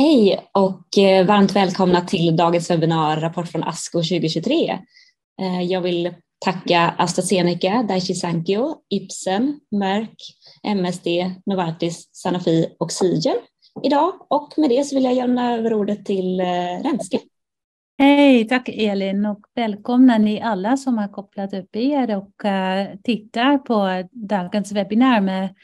Hej och eh, varmt välkomna till dagens webbinar Rapport från ASCO 2023. Eh, jag vill tacka AstraZeneca, Daiichi Sankyo, Ipsen, Merck, MSD, Novartis, Sanofi och Sigen idag och med det så vill jag lämna över ordet till eh, Renske. Hej, tack Elin och välkomna ni alla som har kopplat upp er och tittar på dagens webbinar med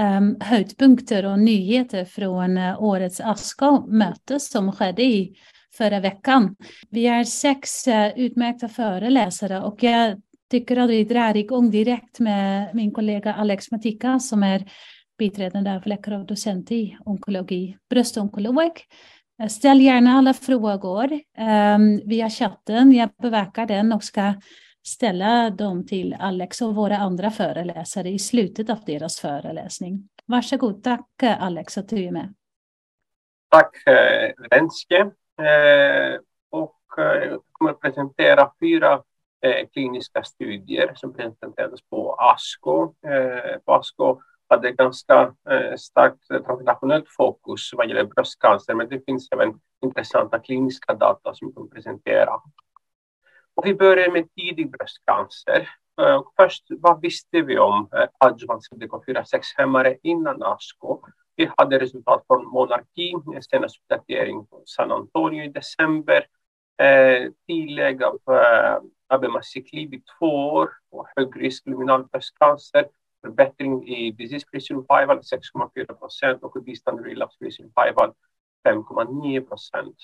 um, höjdpunkter och nyheter från eh, årets ASKA-möte som skedde i förra veckan. Vi är sex uh, utmärkta föreläsare och jag tycker att vi drar igång direkt med min kollega Alex Matika som är biträdande överläkare och docent i onkologi, bröstonkolog. Eh, ställ gärna alla frågor ehm, um, via chatten. Jag bevakar den och ska ställa dem till Alex och våra andra föreläsare i slutet av deras föreläsning. Varsågod, tack Alex att du är med. Tack eh, Renske. Eh, och eh, jag kommer att presentera fyra eh, kliniska studier som presenterades på ASCO. På ASCO hade ganska starkt transnationellt fokus vad gäller bröstcancer, men det finns även intressanta kliniska data som vi kommer presentera. Och vi börjar med tidig bröstcancer. Eh, först, vad visste vi om eh, adjuvant CDK4-6-hämmare innan ASCO? Vi hade resultat från Monarki, senaste uppdatering från San Antonio i december. Eh, tillägg av uh, abemaciclib i två år och högrisk luminal bröstcancer. Förbättring i disease free survival 6,4 procent och i distant relapse free survival 5,9 procent.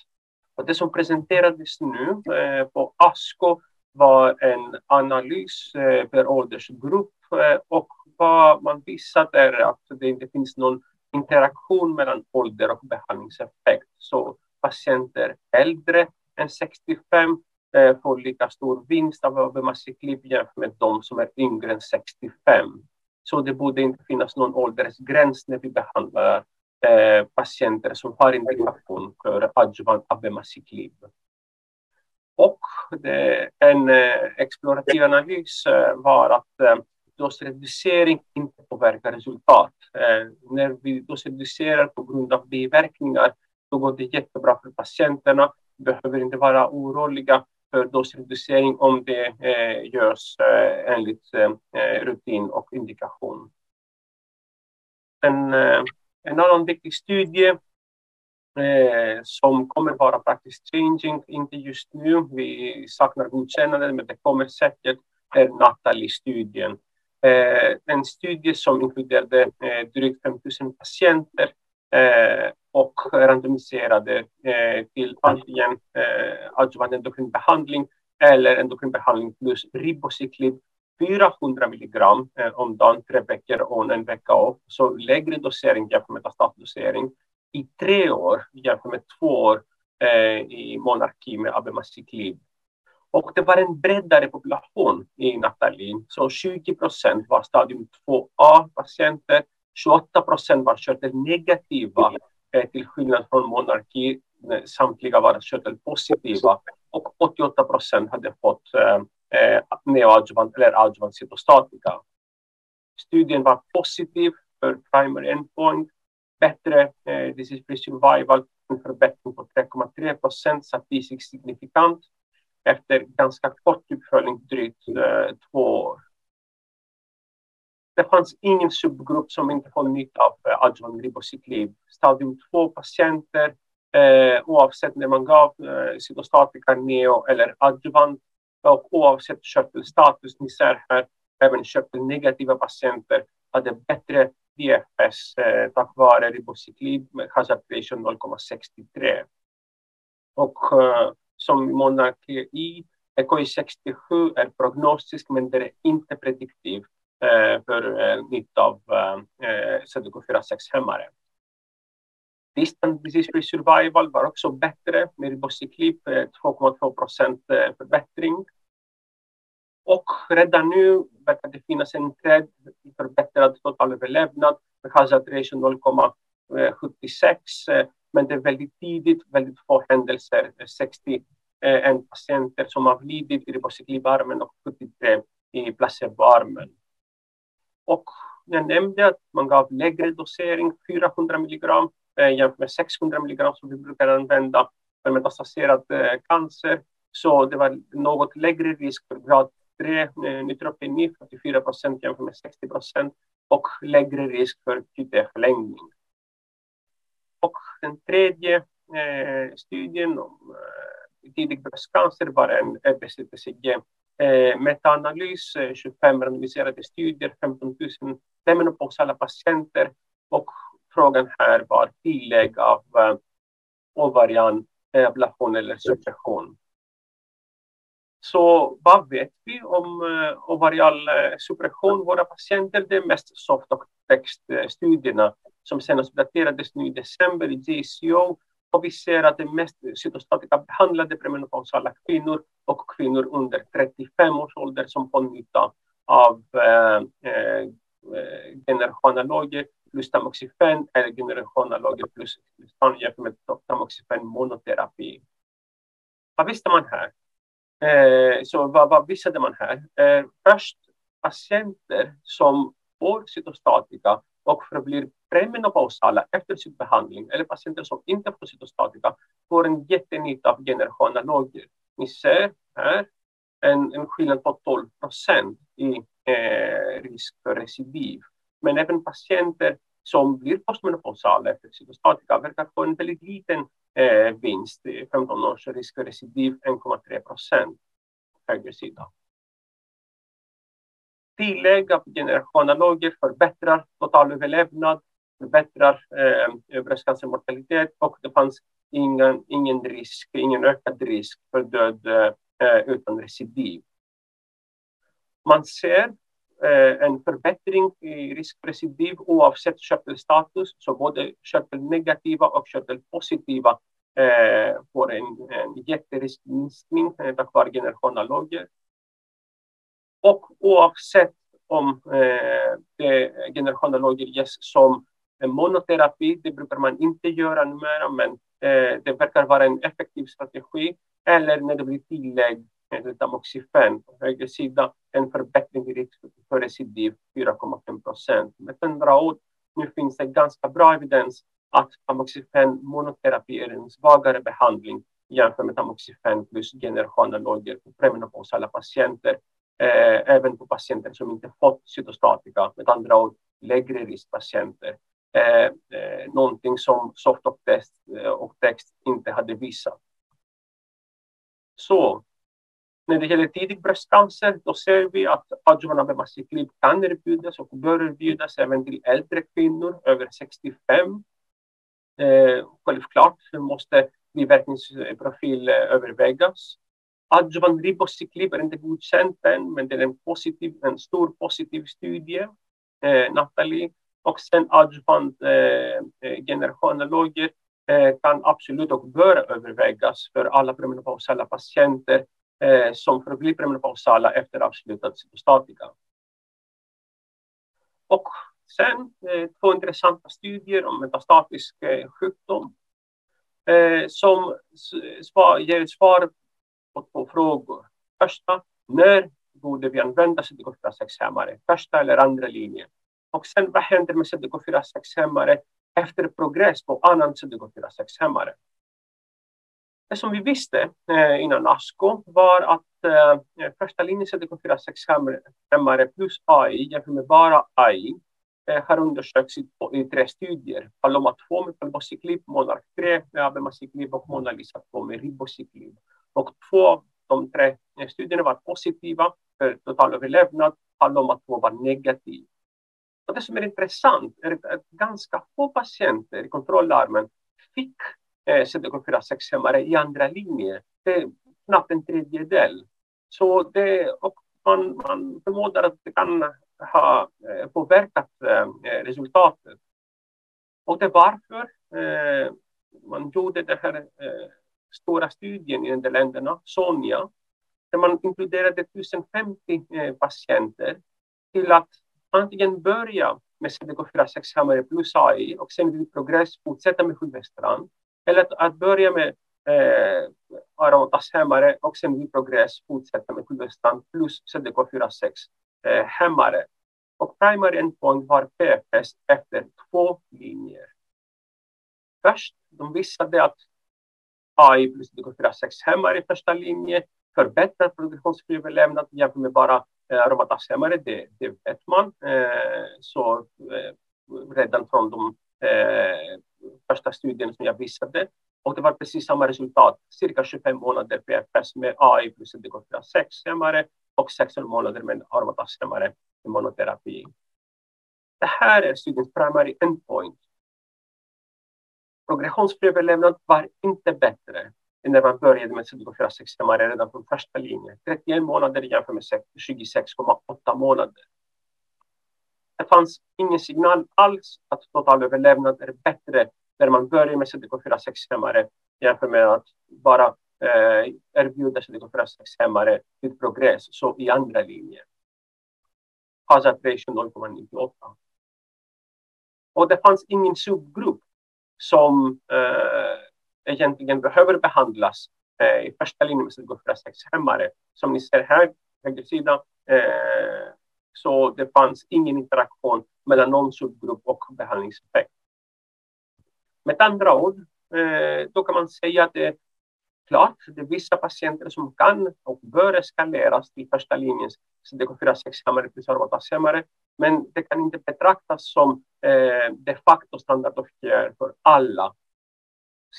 Och det som presenterades nu eh, på ASCO var en analys eh, per åldersgrupp eh, och vad man visat är att det inte finns någon interaktion mellan ålder och behandlingseffekt. Så patienter äldre än 65 eh, får lika stor vinst av Abemaciclib jämfört med de som är yngre än 65. Så det borde inte finnas någon åldersgräns när vi behandlar eh, patienter som har indikation för adjuvant abemaciclib. Och det, en eh, explorativ analys eh, var att eh, dosreducering inte påverkar resultat. Eh, när vi dosreducerar på grund av biverkningar då går det jättebra för patienterna. Behöver inte vara oroliga för dosreducering om det eh, görs eh, enligt eh, eh rutin och indikation. Sen eh, en annan viktig studie eh, som kommer vara praktiskt changing, inte just nu, vi saknar godkännande, men det kommer säkert, är Nathalie studien. Eh, en studie som inkluderade eh, drygt 5 000 patienter eh, och randomiserade eh, till antingen eh, adjuvant endokrinbehandling eller endokrinbehandling plus ribociclib 400 milligram eh, om dagen, tre veckor och en vecka av. Så lägre dosering jämfört med statdosering i tre år jämfört med två år eh, i monarki med abemaciclib. Och det var en breddare population i Natalin. Så 20 procent var stadium 2A-patienter, 28 procent var körtelnegativa eh, till skillnad från monarki. Eh, samtliga var körtelpositiva och 88 procent hade fått eh, eh, neoadjuvant eller adjuvant cytostatika. Studien var positiv för primary endpoint, bättre eh, disease free survival, en förbättring på 3,3 procent statistiskt signifikant efter ganska kort uppföljning, drygt eh, två år. Det fanns ingen subgrupp som inte får nytta av eh, adjuvant ribociclib. Stadium 2-patienter, eh, oavsett när man gav eh, cytostatika, neo eller adjuvant, och oavsett körtelstatus, ni ser här, även körtelnegativa patienter hade bättre DFS eh, tack vare ribociclib med hazard ratio 0,63. Och eh, som monarki i EKI 67 är prognostisk men det är inte prediktiv eh, för eh, nytta av eh, eh CDK4-6-hämmare. Distant disease free survival var också bättre med ribociclib, eh, 2,2 procent eh, förbättring. Och redan nu verkar det finnas en trend i förbättrad totalöverlevnad med hazard ratio 0,76. Eh, men det är väldigt tidigt, väldigt få händelser. 61 patienter som avlidit i ribociclibarmen och 73 i placeboarmen. Och jag nämnde att man gav lägre dosering, 400 milligram Eh, jämfört med 600 milligram som vi brukar använda för metastaserad eh, cancer. Så det var något lägre risk för grad 3 eh, neutropeni, 44 procent jämfört med 60 procent och lägre risk för QT-förlängning. Och den tredje eh, studien om eh, tidig bröstcancer var en EBCTCG eh, metaanalys, 25 randomiserade studier, 15 000 menopausala patienter och frågan här var tillägg av eh, ovarian ablation eller suppression. Så vad vet vi om eh, ovarial eh, suppression? Våra patienter, det är mest soft och textstudierna eh, som senast daterades nu i december i JCO. Och vi ser att det mest cytostatika behandlade premenopausala kvinnor och kvinnor under 35 års ålder som får nytta av eh, eh Eh, generationaloger plus tamoxifen eller generationaloger plus jämfört med tamoxifen monoterapi. Vad visste man här? Eh, så vad, vad visade man här? Eh, först patienter som får cytostatika och förblir premenopausala efter sin behandling eller patienter som inte får cytostatika får en jättenytta av generationaloger. Ni ser här en, en skillnad på 12 procent i Eh, risk för recidiv. Men även patienter som blir postmenopausala efter cytostatika verkar få en väldigt liten eh, vinst, 15 års risk för recidiv 1,3 procent höger sida. Tillägg av generationaloger förbättrar totalöverlevnad, förbättrar eh, bröstcancermortalitet och det fanns ingen, ingen risk, ingen ökad risk för död eh, utan recidiv. Man ser eh, en förbättring i riskrecidiv oavsett körtelstatus, så både körtelnegativa och körtelpositiva eh, får en, en jätteriskminskning eh, tack vare generationaloger. Och oavsett om eh, generationaloger ges som monoterapi, det brukar man inte göra numera, men eh, det verkar vara en effektiv strategi, eller när det blir tillägg med tamoxifen på höger sida, en förbättring i risk för recidiv 4,5 procent. Med andra ord, nu finns det ganska bra evidens att tamoxifen monoterapi är en svagare behandling jämfört med tamoxifen plus generationaloger på premenopausala patienter. Eh, även på patienter som inte fått cytostatika, med andra ord lägre riskpatienter. Eh, eh, någonting som soft och text, eh, och text inte hade visat. Så när det gäller tidig bröstcancer, då ser vi att adjuvant abemaciclib kan erbjudas och bör erbjudas även till äldre kvinnor över 65 Eh, självklart måste biverkningsprofil eh, övervägas. Adjuvant ribociclib är inte godkänt än, men det är en, positiv, en stor positiv studie, eh, Nathalie. Och sen adjuvant eh, eh generationaloger eh, kan absolut och bör övervägas för alla premenopausala patienter eh, som förblir premenopausala efter avslutad cytostatika. Och Sen eh, två intressanta studier om metastatisk eh, sjukdom eh, som svar, ger svar på två frågor. Första, när borde vi använda CDK4-6-hämmare? Första eller andra linjen? Och sen vad händer med CDK4-6-hämmare efter progress på annan CDK4-6-hämmare? Det som vi visste eh, innan ASCO var att eh, första linjen CDK4-6-hämmare plus AI jämfört med bara AI Eh, har undersökts i, tre studier. Paloma 2 med palbociclib, Monark 3 med abemaciclib och Monalisa-2 med ribociclib. Och två av de tre eh, studierna var positiva för totalöverlevnad. Paloma 2 var negativ. Och det som är intressant är att ganska få patienter i kontrollarmen fick eh, CDK4-6-hämmare i andra linjer. Det är knappt en tredjedel. Så det, och man, man förmodar att det kan ha eh, påverkat eh, resultatet. Och det är varför eh, man gjorde den här stora studien i de länderna, Sonja, där man inkluderade 1050 patienter till att antingen börja med CDK4-6-hämmare plus AI och sen vid progress fortsätta med sjukvårdsstrand. Eller att, att börja med eh, aromatashämmare och sen vid progress fortsätta med sjukvästran plus CDK4-6 eh, hämmare. Och primary endpoint var PFS efter två linjer. först, de visade att AI plus CDK46 hämmare i första linjen förbättrar progressionsfri överlevnad jämfört med bara eh, aromatashämmare, det, det vet man. Eh, så eh, redan från de eh, första studien som jag visade. Och det var precis samma resultat, cirka 25 månader PFS med AI plus DK4-6-hämmare och 16 månader med aromatashämmare i monoterapi. Det här är studiens primary endpoint. Progressionsfri överlevnad var inte bättre än när man började med CDK4-6-hämmare redan från första linjen. 31 månader jämfört med 26,8 månader. Det fanns ingen signal alls att totalöverlevnad är bättre när man börjar med CDK4-6-hämmare jämfört med att bara eh, erbjuda CDK4-6-hämmare vid progress, så i andra linjen. Hazard ratio 0,98. Och det fanns ingen subgrupp som eh, egentligen behöver behandlas eh, i första linjen med CDK4-6-hämmare. Som ni ser här, höger sida, eh, så det fanns ingen interaktion mellan någon subgrupp och behandlingseffekt. Med andra ord, eh, då kan man säga att det är klart, det är vissa patienter som kan och bör eskaleras till första linjens CDK4-6-hämmare plus aromatashämmare, men det kan inte betraktas som eh, de facto standard of care för alla.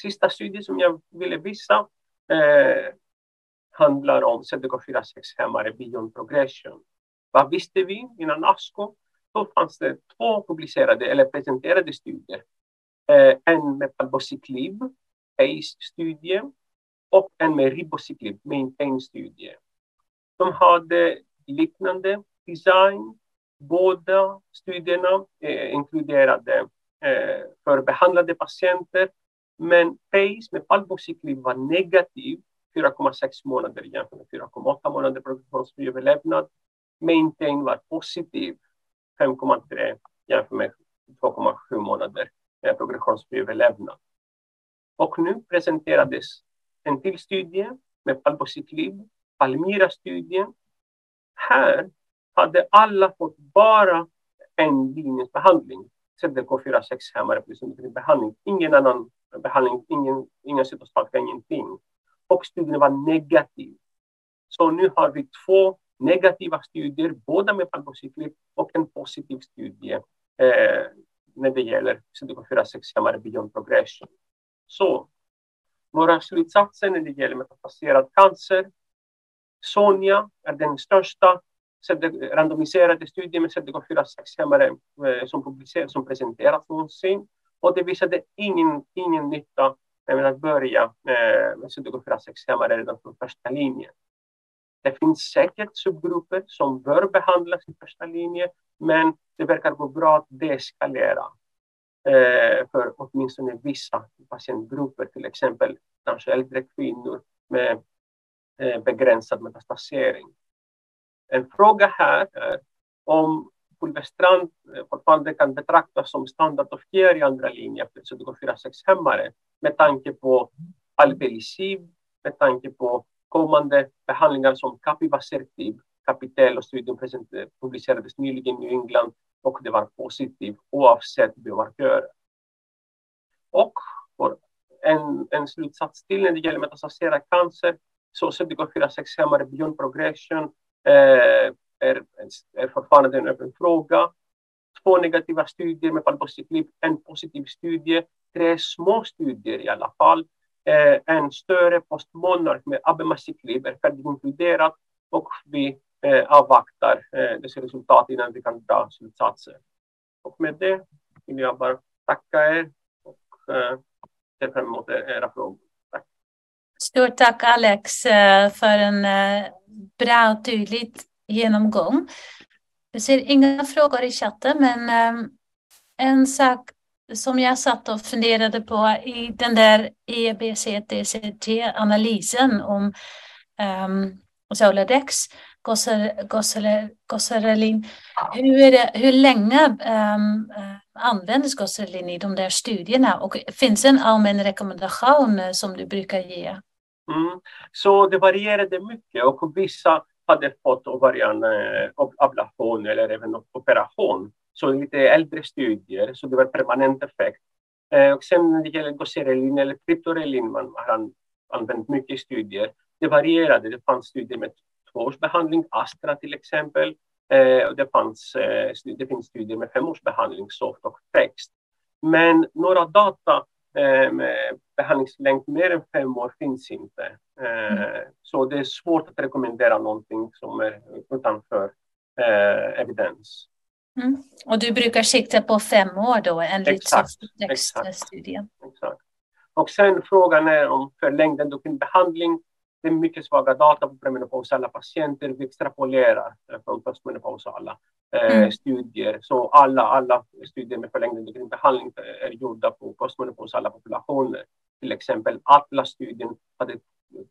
Sista studien som jag ville visa eh, handlar om CDK4-6-hämmare beyond progression. Vad visste vi innan ASCO? Då fanns det två publicerade eller presenterade studier. Eh, en med palbociclib, ACE-studie, och en med ribociclib, maintain-studie. De hade liknande design. Båda studierna eh, inkluderade eh, för behandlade patienter, men PACE med palbociclib var negativ 4,6 månader jämfört med 4,8 månader progressionsfri överlevnad Maintain var positiv 5,3 jämfört med 2,7 månader progressionsfri överlevnad. Och nu presenterades en till studie med palbociclib, Palmira-studien. Här hade alla fått bara en linjesbehandling, CDK4-6-hämmare plus behandling, ingen annan behandling, ingen, ingen cytostatika, ingenting. Och studien var negativ. Så nu har vi två negativa studier, både med palbociclib och en positiv studie eh, när det gäller CDK4-6-hämmare beyond progression. Så några slutsatser när det gäller metastaserad cancer. Sonja är den största randomiserade studien med CDK4-6-hämmare eh, som, publicerats, som presenterats någonsin. Och det visade ingen, ingen nytta eh, med att börja med CDK4-6-hämmare redan från första linjen. Det finns säkert subgrupper som bör behandlas i första linjen, men det verkar gå bra att deeskalera eh, för åtminstone vissa patientgrupper, till exempel kanske äldre kvinnor med eh, begränsad metastasering. En fråga här är om fulvestrant eh, fortfarande kan betraktas som standard of care i andra linjen alltså för CDK4-6-hämmare med tanke på albelisib, med tanke på kommande behandlingar som Capivasertib, kapitel och studien eh, publicerades nyligen i England och det var positivt oavsett biomarkörer. Och för en, en slutsats till när det gäller metastaserad cancer så CDK4-6-hämmare beyond progression eh, är, är fortfarande en öppen fråga. Två negativa studier med palbociclib, en positiv studie, tre små studier i alla fall eh, en större postmonark med Abemassikliber är färdiginkluderat och vi eh, avvaktar eh, dess resultat innan vi kan dra slutsatser. Och med det vill jag bara tacka er och eh, ser fram emot era frågor. Tack. Stort tack Alex eh, för en eh, bra och tydlig genomgång. Jag ser inga frågor i chatten, men eh, en sak som jag satt och funderade på i den där EBCDCT-analysen om ehm, um, Zoladex, Gosserelin. Hur, hur länge ehm, eh, um, användes Gosserelin i de där studierna och finns det en allmän rekommendation eh, som du brukar ge? Mm. Så det varierade mycket och vissa hade fått ovarian eh, ablation eller även operation så lite äldre studier, så det var permanent effekt. Och sen när det gäller goserelin eller triptorelin, man har använt mycket studier. Det varierade, det fanns studier med tvåårsbehandling, Astra till exempel. Och det, fanns, det finns studier med femårsbehandling, Soft och Text. Men några data med behandlingslängd mer än fem år finns inte. Mm. Så det är svårt att rekommendera någonting som är utanför evidens. Mm. Och du brukar sikta på fem år då, enligt studien? Exakt. Och sen frågan är om förlängd endokrinbehandling. Det är mycket svaga data på premenopausala patienter. Vi extrapolerar från postmenopausala mm. studier. Så alla, alla studier med förlängd endokrinbehandling är gjorda på postmenopausala populationer. Till exempel Atlas-studien hade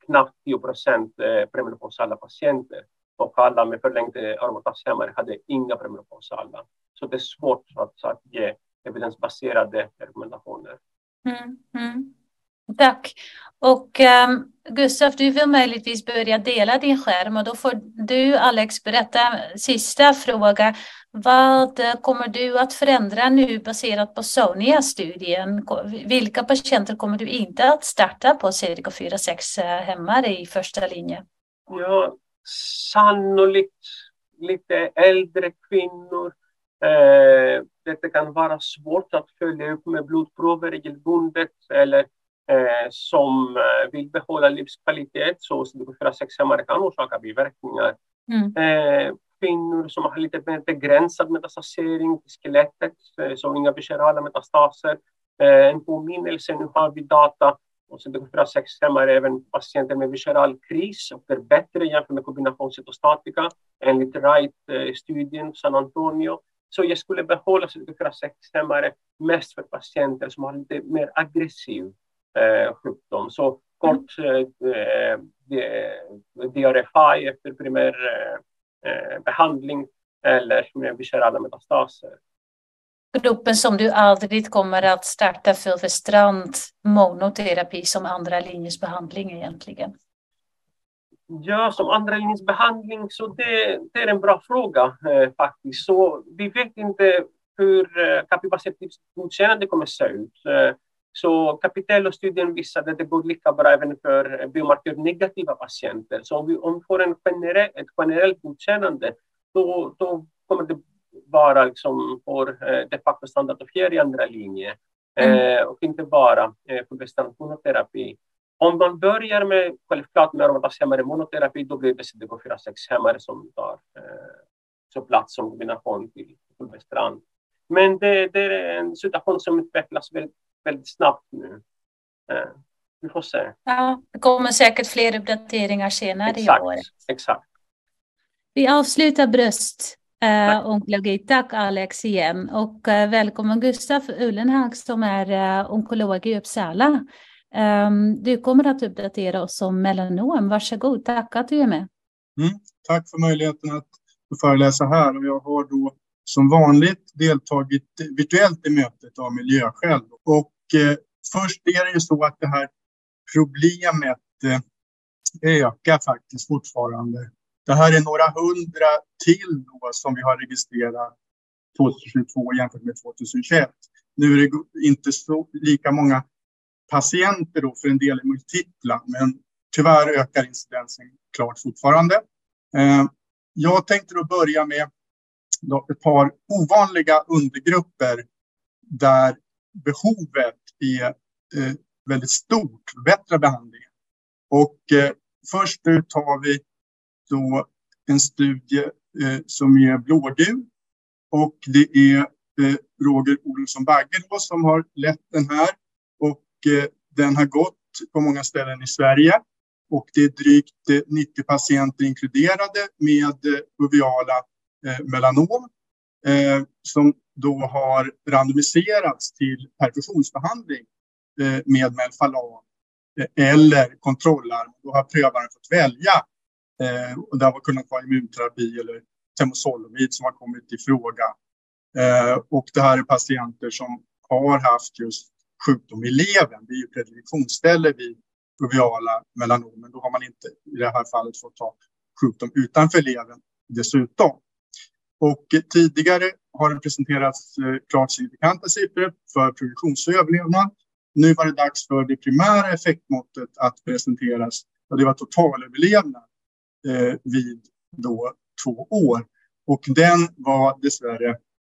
knappt 10 procent premenopausala patienter och alla med förlängd aromatashämmare hade inga premenopausala. Så det är svårt att, att ge evidensbaserade rekommendationer. Mm, mm. Tack. Och um, Gustav, du vill möjligtvis börja dela din skärm och då får du, Alex, berätta sista fråga. Vad kommer du att förändra nu baserat på Sonia-studien? Vilka patienter kommer du inte att starta på CDK4-6 hämmare i första linjen? Ja, sannolikt lite äldre kvinnor. Eh, det kan vara svårt att följa upp med blodprover regelbundet eller eh, som eh, vill behålla livskvalitet så CDK4-6 kan orsaka biverkningar. Mm. Eh, kvinnor som har lite mer begränsad metastasering till skelettet, eh, så inga viscerala metastaser. Eh, en påminnelse, nu har vi data och CDK4-6 hämmar även patienter med visceral kris och är bättre jämfört med kombinationscytostatika enligt Wright-studien eh, San Antonio. Så jag skulle behålla CDK4-6 mest för patienter som har lite mer aggressiv eh, sjukdom. Så kort eh, eh DRFI eh, efter primär eh, behandling eller med viscerala metastaser gruppen som du aldrig kommer att starta för Strand, monoterapi som andra linjens behandling egentligen? Ja, som andra linjens behandling, så det, det är en bra fråga eh, faktiskt. Så vi vet inte hur eh, kapitacept godkännande kommer att se ut. Eh, så Capitello-studien visade att det går lika bra även för biomarkörnegativa patienter. Så om vi, om vi får en generell, ett generellt godkännande, då, då kommer det vara liksom för eh, de facto standardifiera i andra linje mm. Eh, och inte bara eh, bestämd monoterapi. Om man börjar med självklart med aromatashämmare monoterapi, då blir det CDK4-6-hämmare som tar så plats som kombination till fulvestrant. Men det, det, är en situation som utvecklas väldigt, väldigt snabbt nu. Vi får se. Ja, det kommer säkert fler uppdateringar senare exakt, i år. Exakt. Vi avslutar bröst eh, onkologi. Tack Alex igen och eh, välkommen Gustav Ullenhag som är eh, onkolog i Uppsala. Um, du kommer att uppdatera oss om melanom. Varsågod, tack att du är med. Mm, tack för möjligheten att föreläsa här och jag har då som vanligt deltagit virtuellt i mötet av miljöskäl. Och eh, först är det ju så att det här problemet eh, ökar faktiskt fortfarande det här är några hundra till då som vi har registrerat 2022 jämfört med 2021. Nu är det inte så lika många patienter då för en del är multipla, men tyvärr ökar incidensen klart fortfarande. Eh, jag tänkte då börja med ett par ovanliga undergrupper där behovet är eh, väldigt stort, bättre behandling. Och eh, först ut tar vi då en studie eh, som är blågul. Och det är eh, Roger Olsson Bagge som har lett den här. Och eh, den har gått på många ställen i Sverige. Och det är drygt eh, 90 patienter inkluderade med eh, uveala eh, melanom eh, som då har randomiserats till perfusionsbehandling eh, med Melfalan eller kontrollarm. Då har prövaren fått välja Eh, och det har kunnat vara immunterapi eller temozolomid som har kommit i fråga. Eh, och det här är patienter som har haft just sjukdom i levern. Det är ju prediktionsställe vid proviala melanomen. Då har man inte i det här fallet fått ta sjukdom utanför levern dessutom. Och tidigare har det presenterats eh, klart signifikanta siffror för produktionsöverlevnad. Nu var det dags för det primära effektmåttet att presenteras och det var totalöverlevnad Eh, vid då två år. Och den var dessvärre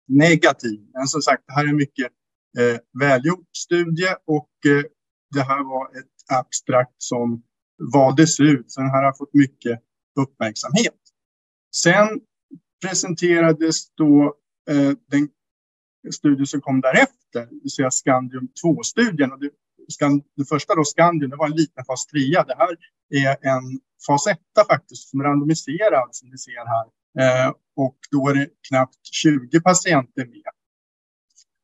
negativ. Men som sagt, det här är en mycket eh, välgjord studie och eh, det här var ett abstrakt som valdes ut, så den här har fått mycket uppmärksamhet. Sen presenterades då eh, den studie som kom därefter, det vill säga Scandium 2-studien. Och det, den första då, Scandium, det var en liten fas 3. Det här är en fas 1 faktiskt, som är randomiserad som ni ser här. Eh, och då är det knappt 20 patienter med.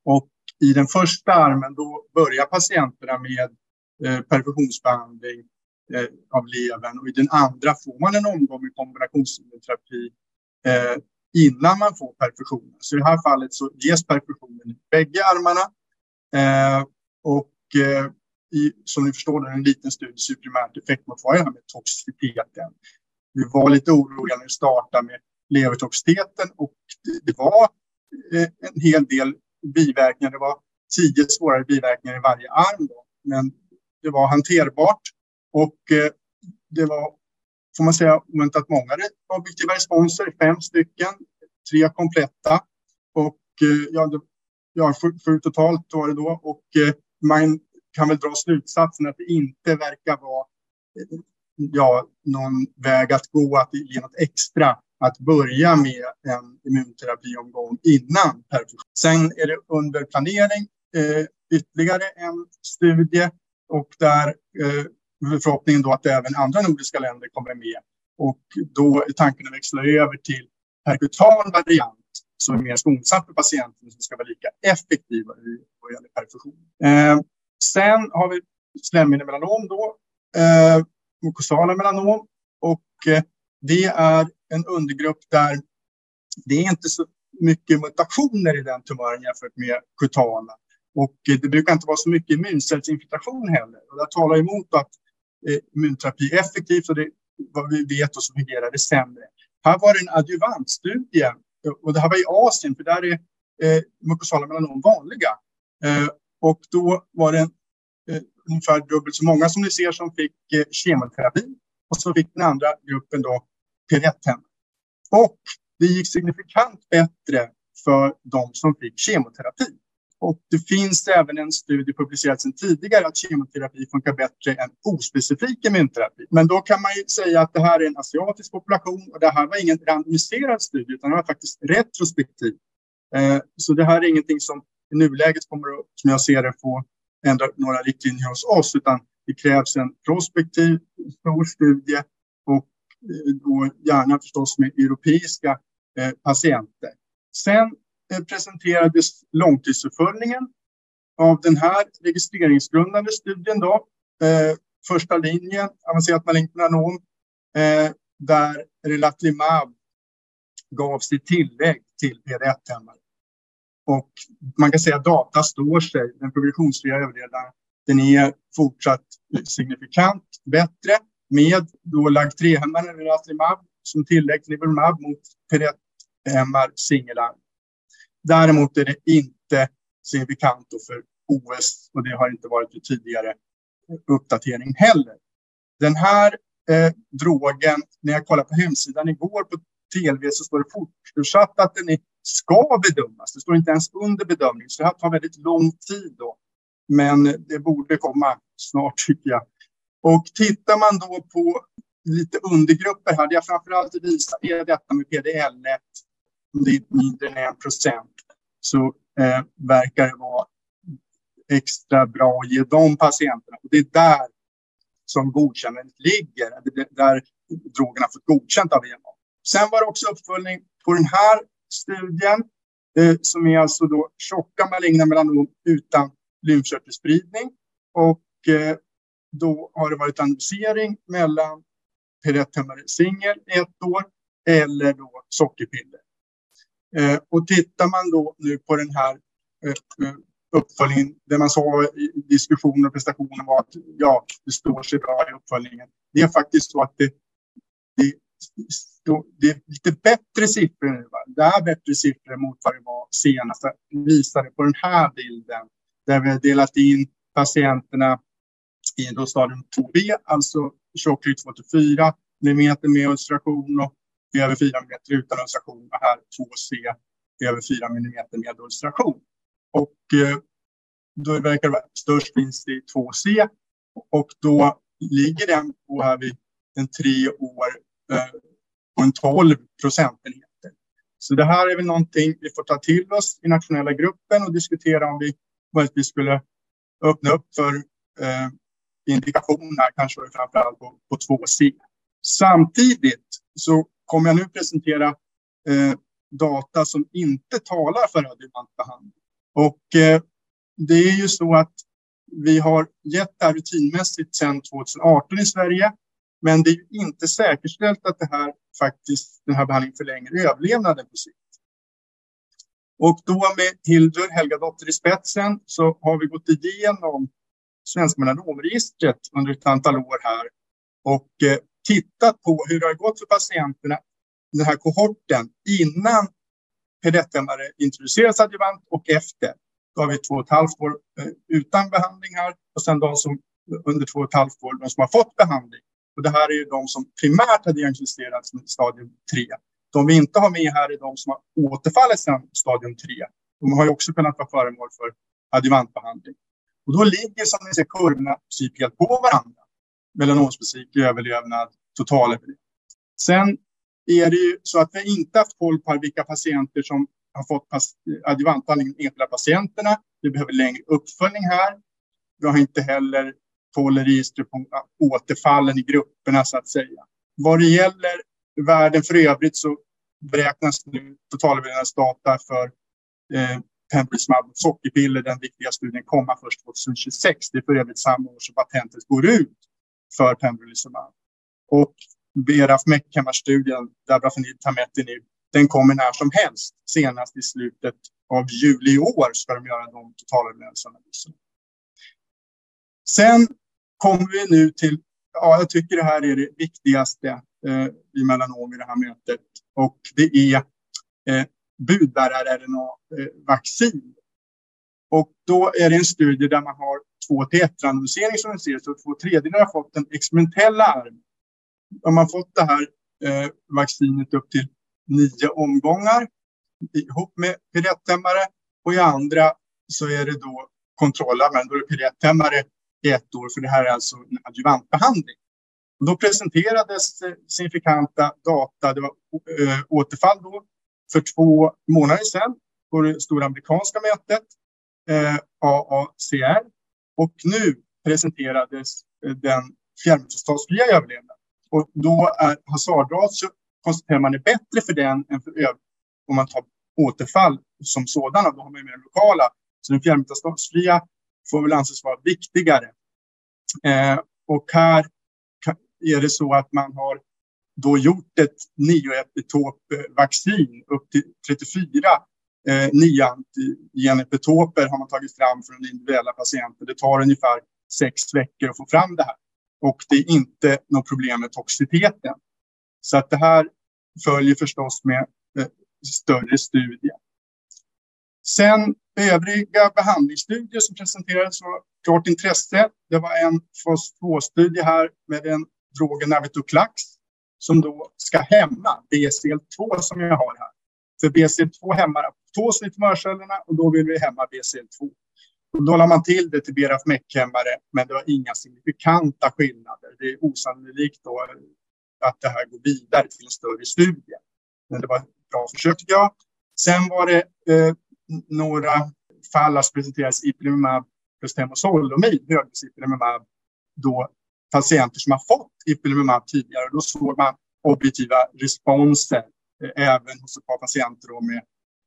Och i den första armen då börjar patienterna med eh, perfusionsbehandling eh, av levern och i den andra får man en omgång med kombinationsterapi eh, innan man får perfusionen. Så i det här fallet så ges perfusionen i bägge armarna. Eh, och eh, i, som ni förstår, det är en liten studie, så primärt effektmått med toxiciteten. Vi var lite oroliga när vi startade med levertoxiteten och det, det var eh, en hel del biverkningar. Det var tio svårare biverkningar i varje arm. Då. Men det var hanterbart och eh, det var får man säga, oväntat många objektiva responser, fem stycken, tre kompletta och eh, ja, det, ja sju, sju totalt var det då och eh, man kan väl dra slutsatsen att det inte verkar vara eh, ja, någon väg att gå att ge något extra att börja med en immunterapiomgång innan perfusion. Sen är det under planering eh, ytterligare en studie och där eh, förhoppningen då att även andra nordiska länder kommer med. Och då är tanken att växla över till perkutan variant som är mer skonsam för patienten som ska vara lika effektiv vad gäller perfusion. Eh, sen har vi slemhinnemelanom då, eh, mukosala melanom och eh, det är en undergrupp där det är inte så mycket mutationer i den tumören jämfört med kutana. Och eh, det brukar inte vara så mycket immuncellsinfiltration heller. Och det talar emot att Eh, immunterapi effektivt och det, vad vi vet och så fungerar det sämre. Här var det en adjuvantstudie eh, och det här var i Asien för där är eh, mukosala melanom vanliga. Eh, och då var det eh, ungefär dubbelt så många som ni ser som fick eh, kemoterapi och så fick den andra gruppen då Piretten. Och det gick signifikant bättre för de som fick kemoterapi. Och det finns även en studie publicerad sedan tidigare att kemoterapi funkar bättre än ospecifik immunterapi. Men då kan man ju säga att det här är en asiatisk population och det här var ingen randomiserad studie utan det var faktiskt retrospektiv. Eh, så det här är ingenting som i nuläget kommer att, som jag ser det, få ändra några riktlinjer hos oss utan det krävs en prospektiv stor studie och eh, då gärna förstås med europeiska eh, patienter. Sen Eh, presenterades långtidsuppföljningen av den här registreringsgrundande studien. Då. Eh, första linjen, avancerat malignt melanom, eh, där relatlimab gavs i tillägg till PD1-hämmare. Och man kan säga att data står sig. Den progressionsfria överlevnaden den är fortsatt signifikant bättre med då LAG3-hämmaren relatlimab som tillägg till nivolumab mot PD1-hämmar singelarm. Däremot är det inte signifikant för OS och det har inte varit i tidigare uppdatering heller. Den här eh, drogen, när jag kollade på hemsidan igår på TLV så står det fortsatt att den är, ska bedömas. Det står inte ens under bedömning, så det här tar väldigt lång tid då. Men det borde komma snart tycker jag. Och tittar man då på lite undergrupper här. Det jag framför allt är detta med PDL1 det är mindre än 1 procent, så eh, verkar det vara extra bra att ge de patienterna. Och det är där som godkännandet ligger, där drogerna fått godkänt av EMA. Sen var det också uppföljning på den här studien eh, som är alltså då tjocka maligna melanom utan lymfkörtelspridning. Och eh, då har det varit analysering mellan Pirettemmare singel ett år eller då sockerpiller. Eh, och tittar man då nu på den här eh, eh uppföljningen, det man sa i diskussioner och prestationer var att ja, det står sig bra i uppföljningen. Det är faktiskt så att det, det det är lite bättre siffror nu. Va? Det är bättre siffror mot vad det var senast. Jag visade på den här bilden där vi har delat in patienterna i då stadium 2B, alltså tjocklek 2-4 mm med ulceration och över 4 mm utan ulceration och här 2C över 4 mm med ulceration. Och eh, då verkar det vara störst vinst i 2C och då ligger den på här vid en tre år eh, på en 12 procentenheter. Så det här är väl någonting vi får ta till oss i nationella gruppen och diskutera om vi möjligtvis skulle öppna upp för eh, indikationer, kanske framförallt på, på 2C. Samtidigt så kommer jag nu presentera eh, data som inte talar för adjuvant behandling. Och eh, det är ju så att vi har gett det här rutinmässigt sedan 2018 i Sverige. Men det är inte säkerställt att det här faktiskt, den här behandlingen förlänger överlevnaden på sikt. Och då med Hildur Helgadotter i spetsen så har vi gått igenom Svenska melanomregistret under ett antal år här och eh, tittat på hur det har gått för patienterna, den här kohorten, innan pedettämare introduceras adjuvant och efter. Då har vi två och ett halvt år eh, utan behandling här och sen de som under två och ett halvt år, de som har fått behandling. Och det här är ju de som primärt har diagnostiserats med stadium 3. De vi inte har med här är de som har återfallit sedan stadium 3. De har ju också kunnat vara föremål för adjuvantbehandling. Och då ligger som ni ser kurvorna typ helt på varandra. Melanomspecifik överlevnad, totalöverlevnad. Sen är det ju så att vi inte haft koll på vilka patienter som har fått adjuvantbehandling, enskilda patienterna. Vi behöver längre uppföljning här. Vi har inte heller håller register på återfallen i grupperna så att säga. Vad det gäller världen för övrigt så beräknas nu totalöverlevnadsdata för eh, pembrolizumab sockerpiller, den viktiga studien, komma först 2026. Det är för övrigt samma år som patentet går ut för pembrolizumab. Och BRAF-MEC-studien, Dabrafenib Tametinib, den kommer när som helst. Senast i slutet av juli i år ska de göra de totalöverlevnadsanalyserna. Sen kommer vi nu till, ja, jag tycker det här är det viktigaste eh, i melanom i det här mötet. Och det är eh, budbärar-RNA-vaccin. Eh, och då är det en studie där man har två till ett randomisering som ni ser, så två tredjedelar har fått den experimentella armen. Om man fått det här eh, vaccinet upp till nio omgångar ihop med piretthämmare och i andra så är det då kontrollarmen, då är det piretthämmare i ett år, för det här är alltså en adjuvantbehandling. Och då presenterades eh, signifikanta data, det var eh, återfall då, för två månader sedan på det stora amerikanska mötet, eh, AACR. Och nu presenterades eh, den fjärrmetastasfria överlevnaden. Och då är hasardratio, konstaterar man, är bättre för den än för övriga om man tar återfall som sådana. Då har man ju mer lokala. Så den fjärrmetastasfria får väl anses vara viktigare. Eh, och här är det så att man har då gjort ett nioepitopvaccin upp till 34 eh, neoantigenepitoper har man tagit fram för den individuella patienten. Det tar ungefär sex veckor att få fram det här. Och det är inte något problem med toxiteten. Så att det här följer förstås med eh, större studier. Sen övriga behandlingsstudier som presenterades var klart intresse. Det var en fas 2-studie här med den drogen Navitoclax som då ska hämma BCL2 som jag har här. För BCL2 hämmar apoptosen i tumörcellerna och då vill vi hämma BCL2. Och då la man till det till BRAF-MEC-hämmare, men det var inga signifikanta skillnader. Det är osannolikt då att det här går vidare till en större studie. Men det var ett bra försök tycker jag. Sen var det eh, några fall har presenterades ipilimumab plus temozolomid, högdosipilimumab, då patienter som har fått ipilimumab tidigare. Då såg man objektiva responser eh, även hos ett par patienter med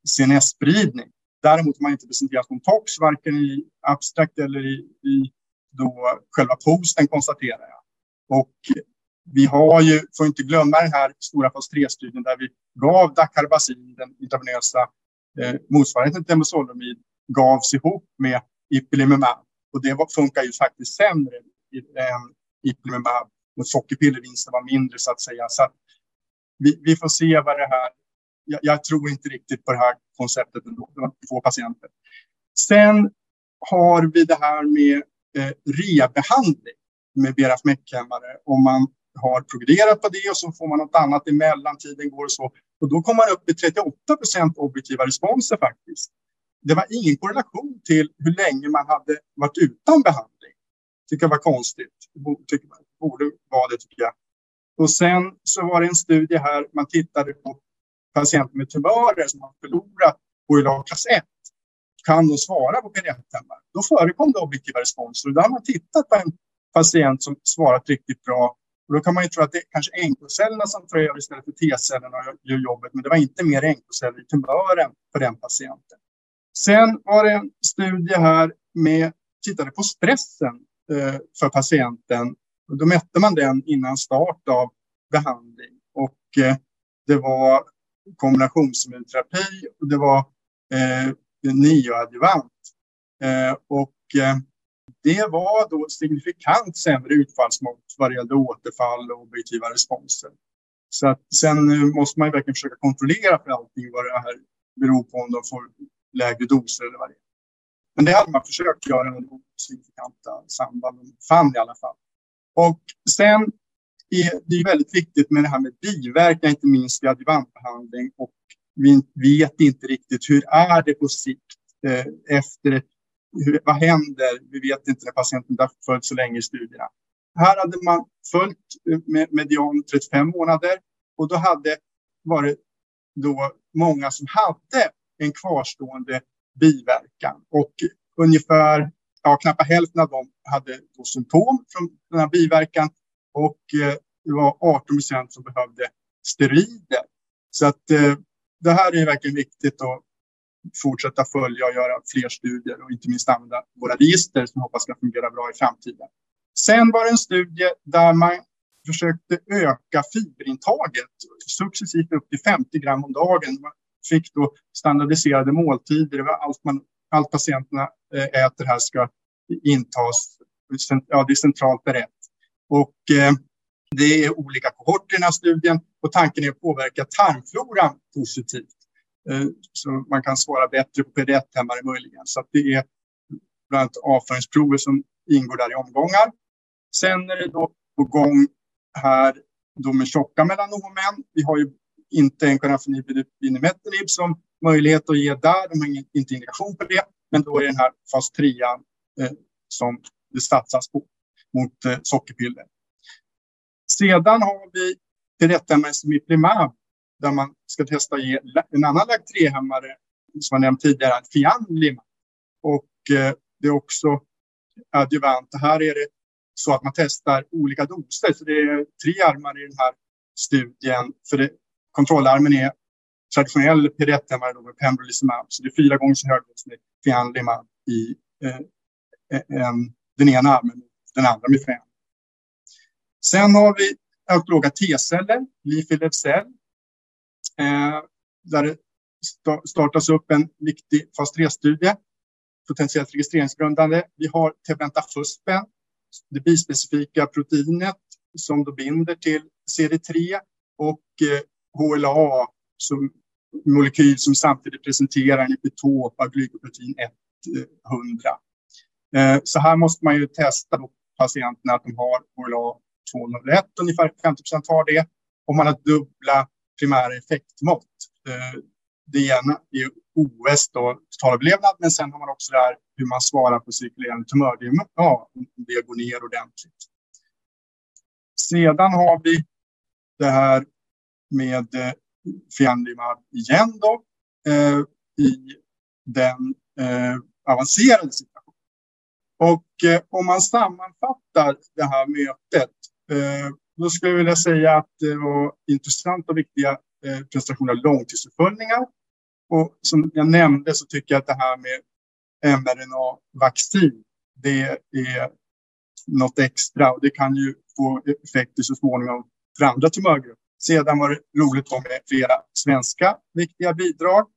CNS-spridning. Däremot har man inte presenterat någon tox, varken i abstrakt eller i, i då själva posten konstaterar jag. Och vi har ju, får inte glömma den här stora fas 3-studien där vi gav Dacarbazin, den intravenösa Eh, motsvarigheten till temozolomid, gavs ihop med ipilimumab. Och det funkar ju faktiskt sämre än ipilimumab. Och sockerpillervinsten var mindre så att säga. Så att vi, vi får se vad det här... Jag, jag, tror inte riktigt på det här konceptet ändå. Det var två patienter. Sen har vi det här med eh, rehabbehandling med BRAF hämmare Om man har progrederat på det och så får man något annat emellan, tiden går och så. Och då kom man upp i 38 procent objektiva responser faktiskt. Det var ingen korrelation till hur länge man hade varit utan behandling. Tycker jag var konstigt. Tycker man borde vara det tycker jag. Och sen så var det en studie här, man tittade på patienter med tumörer som har förlorat HLA klass 1. Kan de svara på pdf-hämmare? Då förekom det objektiva responser. och Då har man tittat på en patient som svarat riktigt bra. Och då kan man ju tro att det är kanske NK-cellerna som tar över istället för T-cellerna och gör jobbet. Men det var inte mer NK-celler i tumören för den patienten. Sen var det en studie här med, tittade på stressen eh, för patienten. Och då mätte man den innan start av behandling. Och eh, det var kombinationsimmunterapi och det var eh, neoadjuvant. Eh, och eh, det var då signifikant sämre utfallsmått vad det gällde återfall och objektiva responser. Så att sen eh, måste man verkligen försöka kontrollera för allting vad det här beror på om de får lägre doser eller vad det är. Men det hade man försökt göra med signifikanta samband, de fann i alla fall. Och sen är det väldigt viktigt med det här med biverkningar, inte minst i adjuvantbehandling. Och vi vet inte riktigt hur är det på sikt eh, efter hur, vad händer? Vi vet inte när patienten har följt så länge i studierna. Här hade man följt med median 35 månader och då hade varit då många som hade en kvarstående biverkan och ungefär ja, knappt hälften av dem hade då symptom från den här biverkan och eh, det var 18 procent som behövde steroider. Så att eh, det här är verkligen viktigt att fortsätta följa och göra fler studier och inte minst använda våra register som hoppas ska fungera bra i framtiden. Sen var det en studie där man försökte öka fiberintaget successivt upp till 50 gram om dagen. Man fick då standardiserade måltider. Allt, man, allt patienterna eh, äter här ska intas. Ja, det är centralt berett. Och eh, det är olika kohorter i den här studien och tanken är att påverka tarmfloran positivt. Eh, så man kan svara bättre på PD1-hämmare möjligen. Så det är bland annat avföringsprover som ingår där i omgångar. Sen är det då på gång här då med tjocka melanomen. Vi har ju inte en kanafenib som möjlighet att ge där. De har inte indikation på det. Men då är den här fas 3 eh, som det satsas på mot eh, sockerpiller. Sedan har vi tillrättamässig där man ska testa att ge en annan LAG3-hämmare som jag nämnt tidigare, Fianlimab. Och eh, det är också adjuvant. Här är det så att man testar olika doser. Så det är tre armar i den här studien. För det, kontrollarmen är traditionell pirettämmare med pembrolizumab. Så det är fyra gånger så hög dos med Fianlimab i eh, eh, en, den ena armen den andra med fem. Sen har vi autologa T-celler, Leafy cell, Eh, där det startas upp en viktig fas 3-studie, potentiellt registreringsgrundande. Vi har Tebentafuspen, det bispecifika proteinet som då binder till CD3 och eh, HLA som molekyl som samtidigt presenterar en epitop av glykoprotein 100. Eh, så här måste man ju testa patienterna att de har HLA 201, ungefär 50 procent har det. Om man har dubbla primära effektmått. Eh, det ena är OS, då, totalöverlevnad, men sen har man också där hur man svarar på cirkulerande tumör. Ja, det går ner ordentligt. Sedan har vi det här med eh, Fianlimab igen då, eh, i den eh, avancerade situationen. Och eh, om man sammanfattar det här mötet Eh, då skulle jag vilja säga att det var intressanta och viktiga eh, prestationer av långtidsuppföljningar. Och som jag nämnde så tycker jag att det här med mRNA-vaccin, det är något extra och det kan ju få effekter så småningom för andra tumörgrupper. Sedan var det roligt med flera svenska viktiga bidrag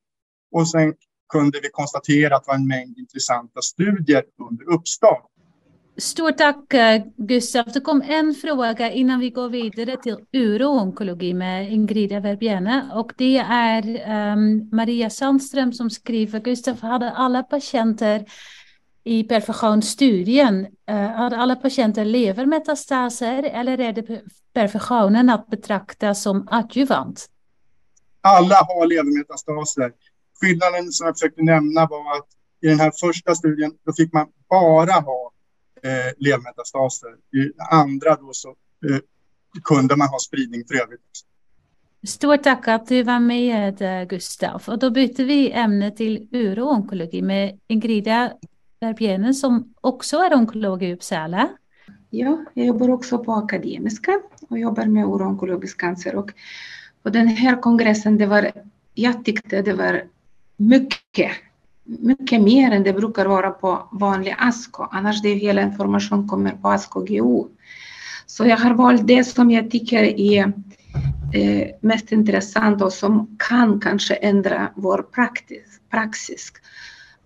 och sen kunde vi konstatera att det var en mängd intressanta studier under uppstart. Stort tack eh, Gustav. Det kom en fråga innan vi går vidare till uroonkologi med Ingrida Verbiene och det är um, Maria Sandström som skriver Gustav hade alla patienter i perfektionsstudien, uh, eh, hade alla patienter levermetastaser eller är det perfektionen att betrakta som adjuvant? Alla har levermetastaser. Skillnaden som jag försökte nämna var att i den här första studien då fick man bara ha eh, levmetastaser. I andra då så eh, kunde man ha spridning för övrigt. Stort tack att du var med eh, Gustav. Och då byter vi ämne till uroonkologi med Ingrida Verbienen som också är onkolog i Uppsala. Ja, jag jobbar också på Akademiska och jobbar med uroonkologisk cancer. Och på den här kongressen, det var, jag tyckte det var mycket mycket mer än det brukar vara på vanlig ASKO. Annars det är hela information kommer på ASKO GO. Så jag har valt det som jag tycker är eh, mest intressant och som kan kanske ändra vår praktis, praxis.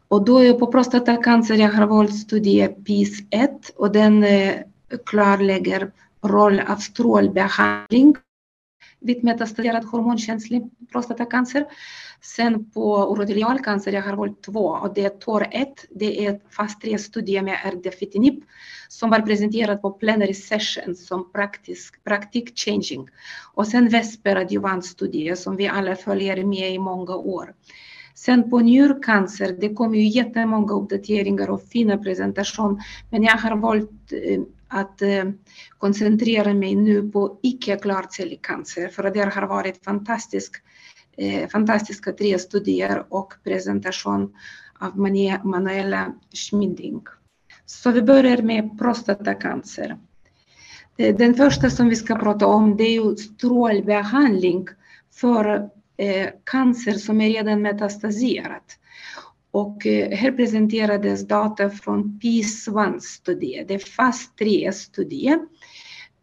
Och då är på prostatacancer jag har valt studie PIS 1 och den eh, klarlägger roll av strålbehandling vid metastaserad hormonkänslig prostatacancer. Sen på urotelialcancer, jag har valt två och det är TOR 1, det är fas 3-studie med erdafitinib som var presenterad på plenary session som praktisk, praktik changing. Och sen Vesper adjuvantstudie som vi alla följer med i många år. Sen på njurcancer, det kom ju jättemånga uppdateringar och fina presentation, men jag har valt eh, att eh, koncentrera mig nu på icke-klarcellig cancer, för det har varit fantastisk, fantastiska tre studier och presentation av Manuela Schmiding. Så vi börjar med prostatacancer. Э, den första som vi ska prata om det är ju strålbehandling för eh, cancer som är redan metastaserat. Och eh, här presenterades data från PIS-1-studie, det är fas 3-studie.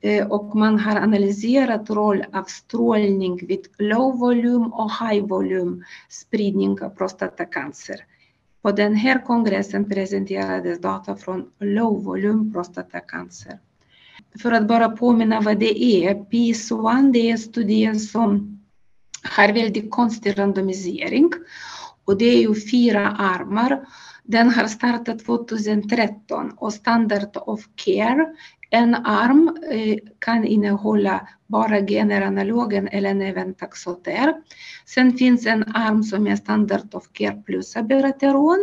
Eh, och man har analyserat roll av strålning vid low volym och high volym spridning av prostatacancer. På den här kongressen presenterades data från low volym prostatacancer. För att bara påminna vad det är, PIS-1 det är studien som har väldigt konstig randomisering och det är ju fyra armar. Den har startat 2013 och standard of care, en arm eh, kan innehålla bara generanalogen eller även taxoter. Sen finns en arm som är standard of care plus abiraterol.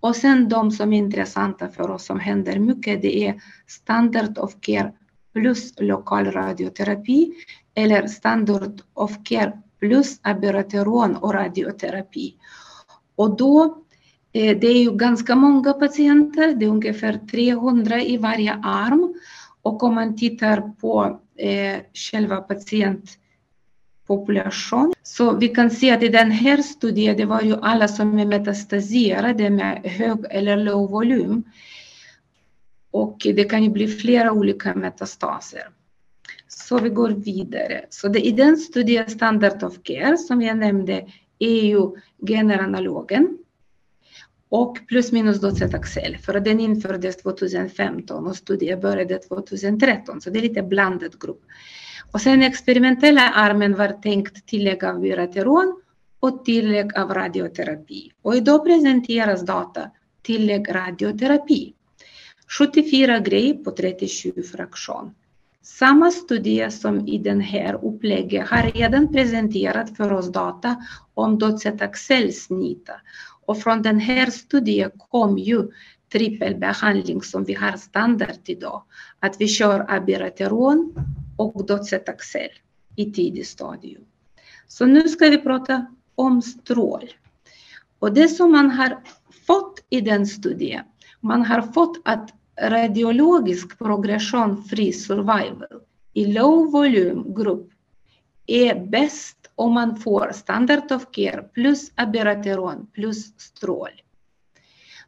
Och sen de som är intressanta för oss som händer mycket, det är standard of care plus lokal radioterapi eller standard of care plus abirateron och radioterapi. Och då, eh, det är ju ganska många patienter, det är ungefär 300 i varje arm. Och om man tittar på eh, själva patientpopulationen, så vi kan se att i den här studien, det var ju alla som är metastaserade med hög eller låg volym. Och det kan ju bli flera olika metastaser. Så vi går vidare. Så det, i den studien Standard of Care som jag nämnde är ju generanalogen och plus minus docetaxel, för den infördes 2015 och studien började 2013, så det är lite blandad grupp. Och sen experimentella armen var tänkt tillägg av byrateron och tillägg av radioterapi. Och idag presenteras data tillägg radioterapi. 74 grej på 37 fraktion. Samma studie som i den här upplägget har redan presenterat för oss data om docetaxelsnita. Och från den här studien kom ju trippelbehandling som vi har standard idag. Att vi kör abirateron och docetaxel i tidigt stadium. Så nu ska vi prata om strål. Och det som man har fått i den studien, man har fått att radiologisk progression free survival i low volume grupp är bäst om man får standard of care plus abirateron plus strål.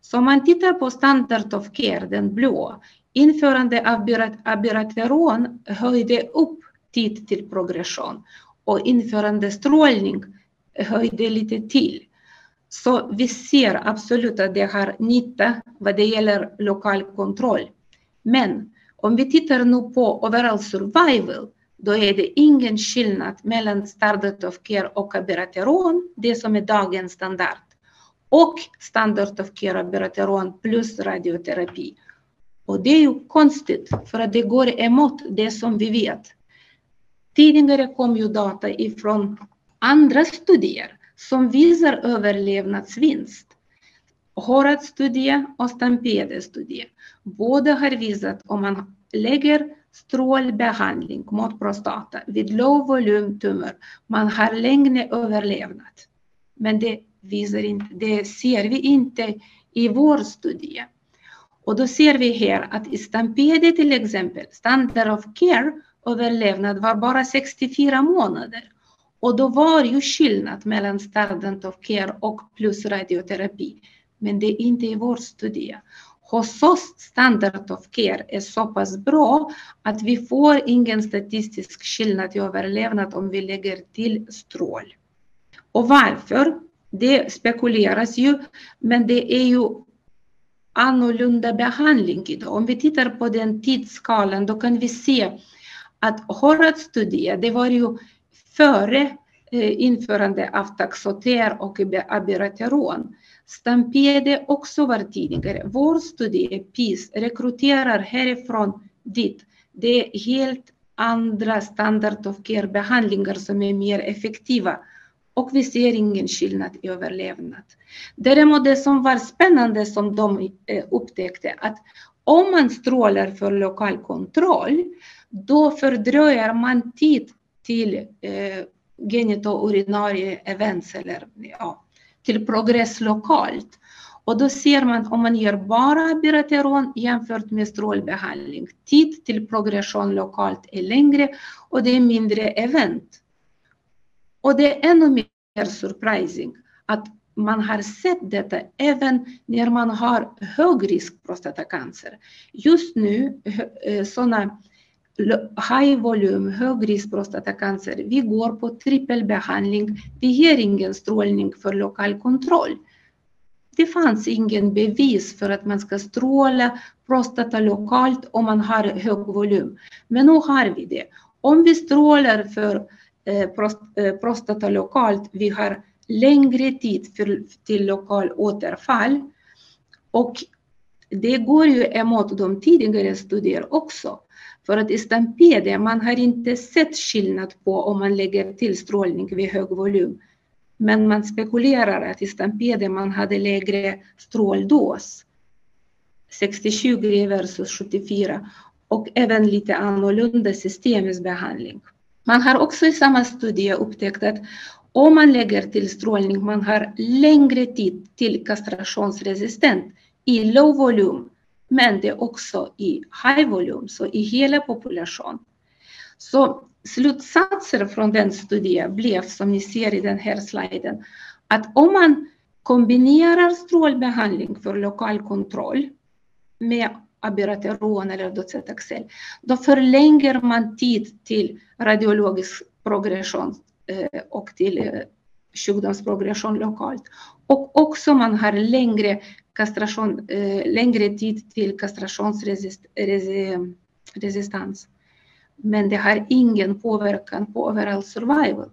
Så om man tittar på standard of care, den blå, införande av abirateron höjde upp tid till progression och införande strålning höjde lite till. Så vi ser absolut att det har nytta vad det gäller lokal kontroll Men om vi tittar nu på overall survival, då är det ingen skillnad mellan standard of care och abirateron, det som är dagens standard, och standard of care abirateron plus radioterapi. Och det är ju konstigt, för att det går emot det som vi vet. Tidigare kom ju data ifrån andra studier som visar överlevnadsvinst. HORAD-studie och Stampede-studie. Båda har visat om man lägger strålbehandling mot prostata vid låg volymtumör, man har längre överlevnad. Men det, visar inte, det ser vi inte i vår studie. Och då ser vi här att i Stampede till exempel, standard of care överlevnad var bara 64 månader. Och då var ju skillnad mellan standard of care och plus radioterapi. Men det är inte i vår studie. Hos oss standard of care är så pass bra att vi får ingen statistisk skillnad i överlevnad om vi lägger till strål. Och varför? Det spekuleras ju, men det är ju annorlunda behandling idag. Om vi tittar på den tidsskalan då kan vi se att HORAD-studie, det var ju före eh, införande av taxoter och abirateron. Stampede också var tidigare. Vår studie, PIS, rekryterar härifrån dit. Det är helt andra standard of care-behandlingar som är mer effektiva och vi ser ingen skillnad i överlevnad. Däremot det som var spännande som de eh, upptäckte att om man strålar för lokal kontroll, då fördröjer man tid till eh, genitourinarie events eller ja, till progress lokalt. Och då ser man om man ger bara birateron jämfört med strålbehandling. Tid till progression lokalt är längre och det är mindre event. Och det är ännu mer surprising att man har sett detta även när man har hög risk prostatacancer. Just nu eh, sådana high volym, hög risk prostatacancer, vi går på trippelbehandling. Vi ger ingen strålning för lokal kontroll. Det fanns ingen bevis för att man ska stråla prostata lokalt om man har hög volym. Men nu har vi det. Om vi strålar för eh, eh, prostata lokalt, vi har längre tid för, till lokal återfall. Och det går ju emot de tidigare studier också. För att i Stampede, man har inte sett skillnad på om man lägger till strålning vid hög volym. Men man spekulerar att i Stampede man hade lägre stråldos. 60-20 versus 74 och även lite annorlunda systemisk behandling. Man har också i samma studie upptäckt att om man lägger till strålning, man har längre tid till kastrationsresistent i low volym men det är också i high volume, så i hela populationen. Så slutsatser från den studien blev, som ni ser i den här sliden, att om man kombinerar strålbehandling för lokal kontroll med abirateron eller docetaxel, då förlänger man tid till radiologisk progression eh, och till eh, sjukdomsprogression lokalt. Och också man har längre kastration, e, längre tid till kastrationsresistans. Men det har ingen påverkan på overall survival.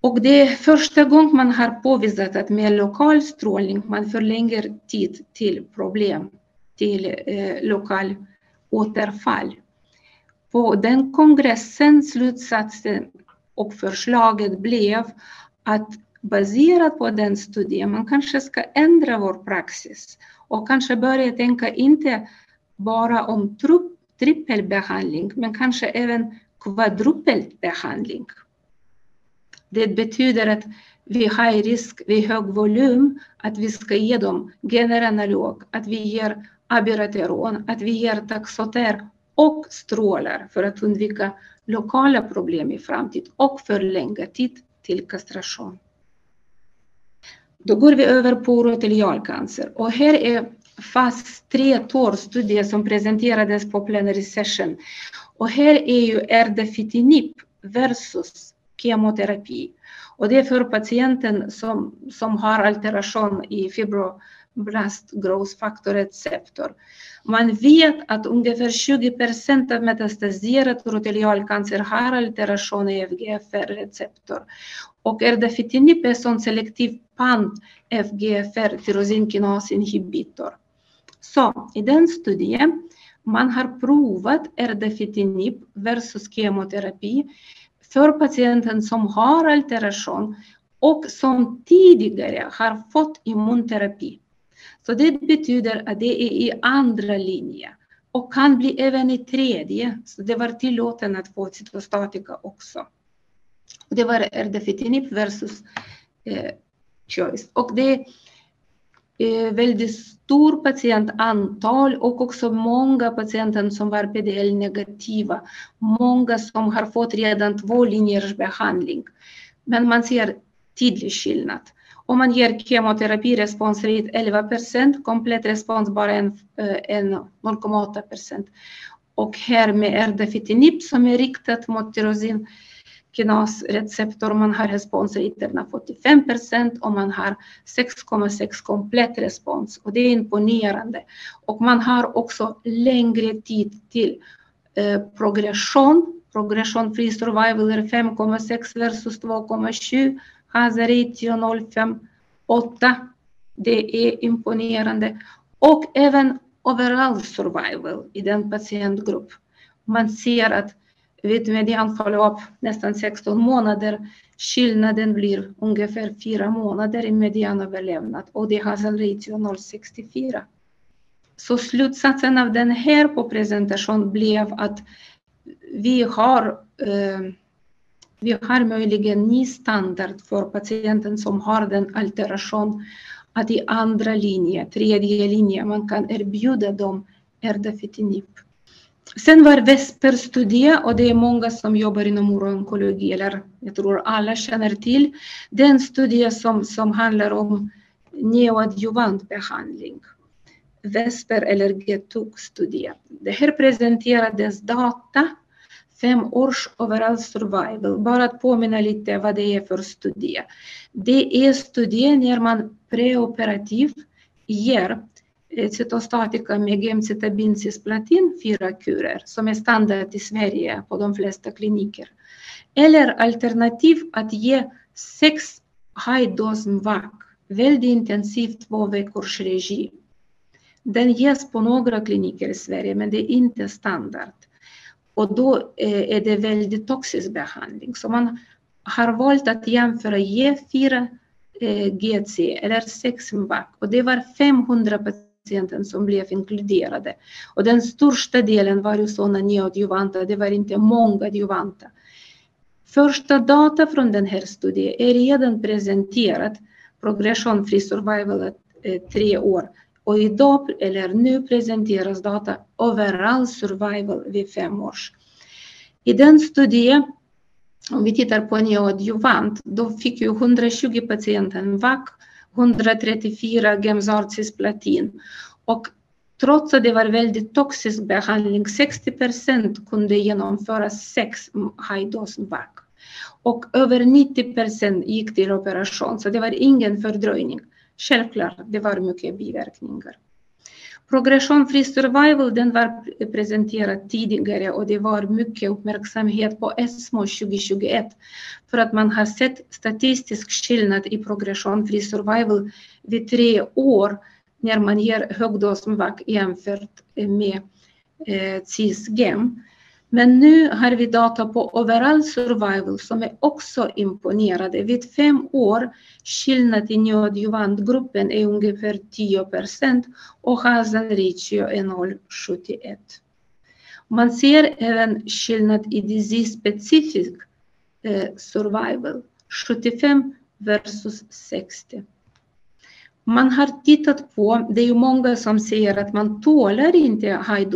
Och det är första gången man har påvisat att med lokal strålning man förlänger tid till problem, till eh, lokal återfall. På den kongressen slutsatsen och förslaget blev att baserat på den studien, man kanske ska ändra vår praxis och kanske börja tänka inte bara om trippelbehandling, men kanske även kvadrupelbehandling. Det betyder att vi har risk vid hög volym, att vi ska ge dem generanalog, att vi ger abirateron, att vi ger taxoter och strålar för att undvika lokala problem i framtiden och förlänga tid till kastration. Då går vi över på urotelialcancer och här är fas 3 TOR-studie som presenterades på plenary session. Och här är ju erdafitinib versus kemoterapi. Och det är för patienten som, som har alteration i fibro, blast growth factor receptor. Man vet att ungefär 20 procent av metastaserad urotelialcancer har alteration i FGFR-receptor. Och erdafitinib är som selektiv pan-FGFR tyrosinkinas-inhibitor. Så i den studien man har provat erdafitinib versus kemoterapi för patienten som har alteration och som tidigare har fått immunterapi. Så det betyder att det är i andra linje och kan bli även i tredje. Så det var tillåten att få cytostatika också. Det var erdafitinib versus eh, choice. Och det är väldigt stort patientantal och också många patienter som var PDL-negativa. Många som har fått redan två linjers behandling. Men man ser tydlig skillnad. Om man ger kemoterapi responsrate 11 procent, komplett respons bara en, eh, en 0,8 procent. Och här med erdafitinib som är riktat mot tyrosin kinasreceptor, man har responsraterna 45 procent och man har 6,6 komplett respons och det är imponerande. Och man har också längre tid till eh, progression. Progression free survival är 5,6 versus 2,7 Hazaritio 058. Det är imponerande. Och även overall survival i den patientgrupp. Man ser att vid median follow-up nästan 16 månader, skillnaden blir ungefär 4 månader i median överlevnad och det har en ratio 0,64. Så slutsatsen av den här på presentation blev att vi har eh, vi har möjligen ny standard för patienten som har den alteration att i andra linje, tredje linje, man kan erbjuda dem erdafitinib. Sen var Vesper-studie och det är många som jobbar inom uro-onkologi, eller jag tror alla känner till den studie som, som handlar om neoadjuvant behandling. Vesper eller GETUC-studie. Det här presenterades data fem års overall survival. Bara att påminna lite vad det är för studie. Det är studien när man preoperativt ger eh, cytostatika med gemcitabin cisplatin, fyra kurer, som är standard i Sverige på de flesta kliniker. Eller alternativ att ge sex high dose MVAC, väldigt intensivt två veckors regi. Den ges på några kliniker i Sverige, men det är inte standard. Och då eh, är det väldigt toxisk behandling. Så man har valt att jämföra e G4 eh, GC eller 6 Mbac. och det var 500 patienter som blev inkluderade. Och den största delen var ju sådana neoadjuvanta, det var inte många adjuvanta. Första data från den här studien är redan presenterat, progression free survival eh, tre år. Och idag, eller nu presenteras data overall survival vid fem års. I den studien, om vi tittar på neoadjuvant, då fick ju 120 patienter VAC, 134 gemzarcisplatin. Och trots att det var väldigt toxisk behandling, 60 procent kunde genomföra sex high DOS VAC. Och över 90 procent gick till operation, så det var ingen fördröjning. Självklart, det var mycket biverkningar. Progression Free Survival den var presenterad tidigare och det var mycket uppmärksamhet på ESMO 2021 för att man har sett statistisk skillnad i Progression Free Survival vid tre år när man ger högdosvac jämfört med eh, CIS-GEM. Men nu har vi data på overall survival som är också imponerande. Vid fem år, skillnad i neoadjuvantgruppen är ungefär 10 procent och hazard ratio är 0,71. Man ser även skillnad i disease specific eh, survival, 75 versus 60. Man har tittat på, det är ju många som säger att man tålar inte high.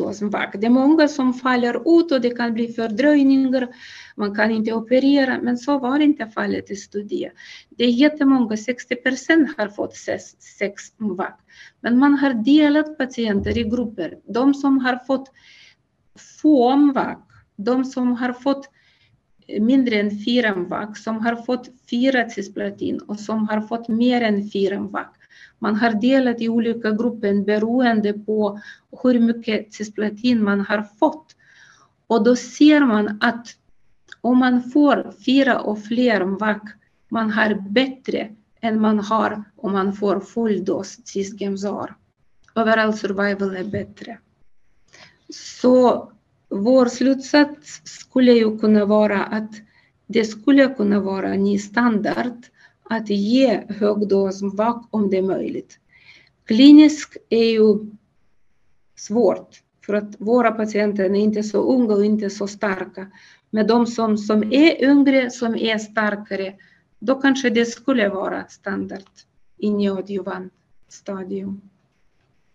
Det är många som faller ut och det kan bli fördröjningar. Man kan inte operera, men så var inte fallet i studien. Det är jättemånga, 60 procent har fått sex vac. Men man har delat patienter i grupper. De som har fått få vac, de som har fått mindre än fyra vack, som har fått fyra cisplatin och som har fått mer än fyra vack. Man har delat i olika grupper beroende på hur mycket cisplatin man har fått. Och då ser man att om man får fyra och fler MVAC, man har bättre än man har om man får full dos cisgemzar. Overall survival är bättre. Så vår slutsats skulle ju kunna vara att det skulle kunna vara ny standard att ge högdosvak om det är möjligt. Kliniskt är ju svårt för att våra patienter är inte så unga och inte så starka. Men de som, som är yngre, som är starkare, då kanske det skulle vara standard i neoadjuvant stadium.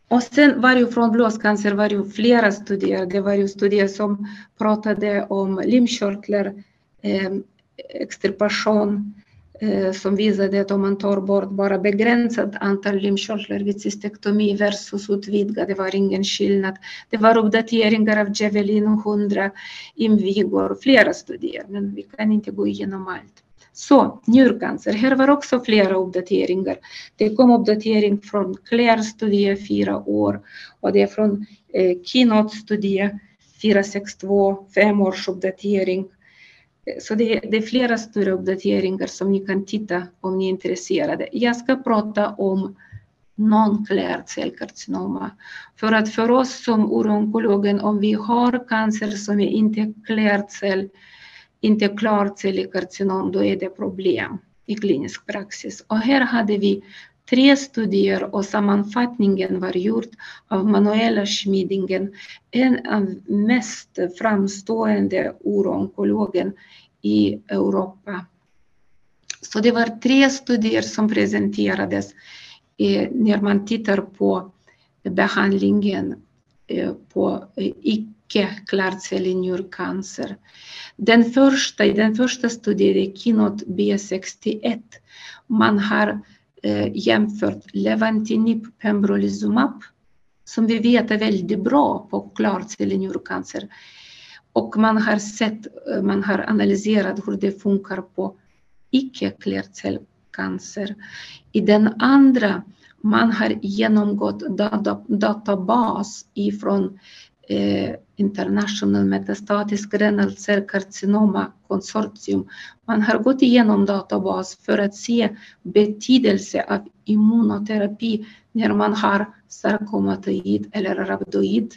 Och sen var ju från blåscancer var ju flera studier. Det var ju studier som pratade om limkörtlar, eh, extirpation, eh, Eh, som visade att om man tar bort bara begränsat antal limkörtlar vid cystektomi versus utvidgad, det var ingen skillnad. Det var uppdateringar av Javelin 100, Invigor, flera studier, men vi kan inte gå igenom allt. Så njurcancer, här var också flera uppdateringar. Det kom uppdatering från Claire-studie fyra år och det är från eh, Keynote-studie 462, fem års uppdatering. Så det, det, är flera större uppdateringar som ni kan titta om ni är intresserade. Jag ska prata om non-clear cellkarcinoma. För att för oss som urologen, om vi har cancer som är inte clear cell inte klart cellkarcinom, då är det problem i klinisk praxis. Och här hade vi tre studier och sammanfattningen var gjord av Manuela Schmidingen, en av mest framstående uroonkologen i Europa. Så det var tre studier som presenterades eh, när man tittar på behandlingen eh, på eh, icke-klarcellig njurcancer. Den första, I den första studien, Kinot B61, man har Eh, jämfört Levantinib pembrolizumab, som vi vet är väldigt bra på klarcellig njurcancer. Och man har sett, eh, man har analyserat hur det funkar på icke-klercellcancer. I den andra, man har genomgått databas ifrån Eh, international Metastatisk Renal Cell Carcinoma Consortium. Man har gått igenom databas för att se betydelse av immunoterapi när man har sarkomatoid eller rhabdoid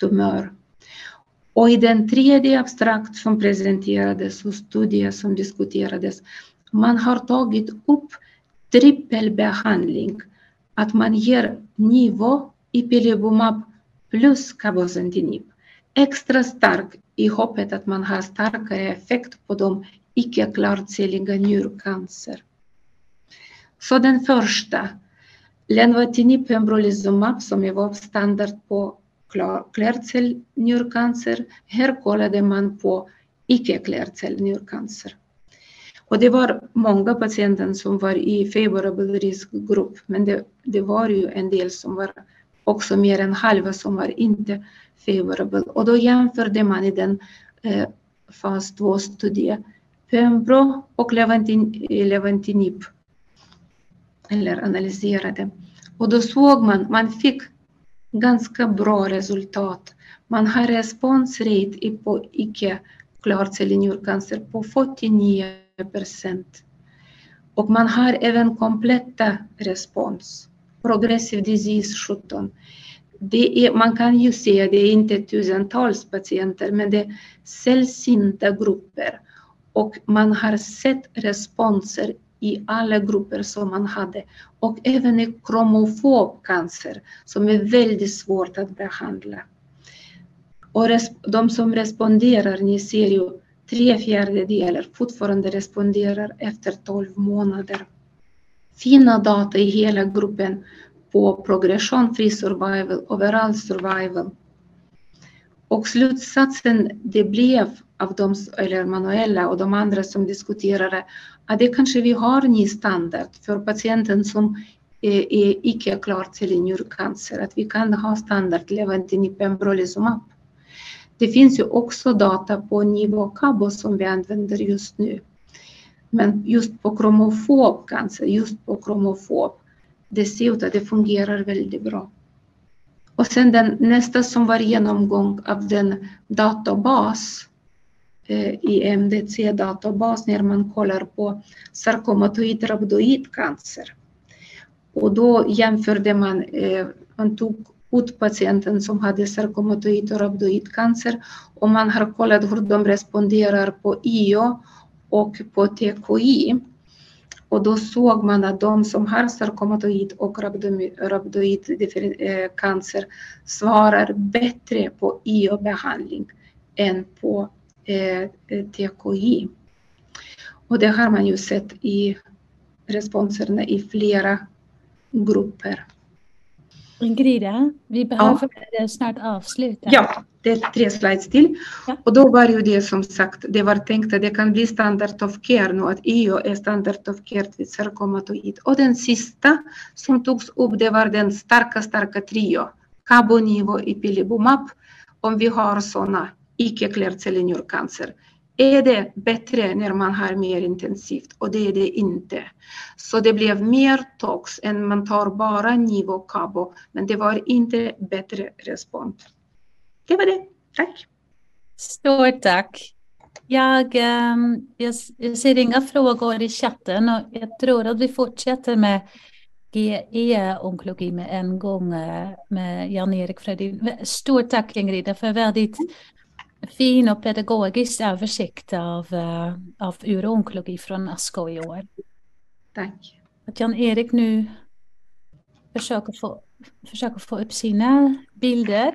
tumör. Och i den tredje abstrakt som presenterades och studien som diskuterades, man har tagit upp trippelbehandling, att man ger nivå i pilibumab plus cabozantinib. Extra stark i hoppet att man har starkare effekt på de icke klarcelliga njurcancer. Så den första, lenvatinib pembrolizumab som är vår standard på klarcell njurcancer. Här kollade man på icke klarcell njurcancer. Och det var många patienter som var i favorable riskgrupp, men det, det var ju en del som var också mer än halva som var inte favorable. Och då jämförde man i den eh, fas 2-studie Pembro och Levantin, eh, Levantinib, eller analyserade. Och då såg man, man fick ganska bra resultat. Man har responsrate på icke klarcellig njurcancer på 49 procent. Och man har även kompletta respons progressive disease 17. Det är, man kan ju se att det är inte tusentals patienter, men det är sällsynta grupper. Och man har sett responser i alla grupper som man hade. Och även i kromofob cancer som är väldigt svårt att behandla. Och de som responderar, ni ser ju tre fjärdedelar fortfarande responderar efter 12 månader fina data i hela gruppen på progression free survival, overall survival. Och slutsatsen det blev av de, eller manuella och de andra som diskuterade, att det kanske vi har ny standard för patienten som är, är icke klar till njurcancer, att vi kan ha standard Levantinib pembrolizumab. Det finns ju också data på Nivo Cabo som vi använder just nu. Men just på kromofob cancer, just på kromofob, det ser ut att det fungerar väldigt bra. Och sen den nästa som var genomgång av den databas eh, i MDC-databas när man kollar på sarkomatoid rhabdoid cancer. Och då jämförde man, eh, man tog ut patienten som hade sarkomatoid och rhabdoid cancer och man har kollat hur de responderar på IO och på TKI. Och då såg man att de som har sarkomatoid och rhabdoid eh, cancer svarar bättre på IO-behandling än på eh, TKI. Och det har man ju sett i responserna i flera grupper. Ingrida, vi behöver ja. snart avsluta. Ja, det är tre slides till. Ja. Och då var ju det som sagt, det var tänkt att det kan bli standard of care nu, att EU är standard of care vid sarkomatoid. Och den sista som togs upp, det var den starka, starka trio, Cabo, Ipilimumab, om vi har sådana icke-klärcell njurcancer är det bättre när man har mer intensivt och det är det inte. Så det blev mer tox än man tar bara Nivo Cabo, men det var inte bättre respons. Det var det. Tack. Stort tack. Jag, ehm, jag, jag ser inga frågor i chatten och jag tror att vi fortsätter med GE-onkologi med en gång eh, med Jan-Erik Fredin. Stort tack Ingrid för väldigt fin och pedagogisk översikt av, uh, av uroonkologi från ASKO i år. Tack. Att Jan-Erik nu försöker få, försöker få upp sina bilder.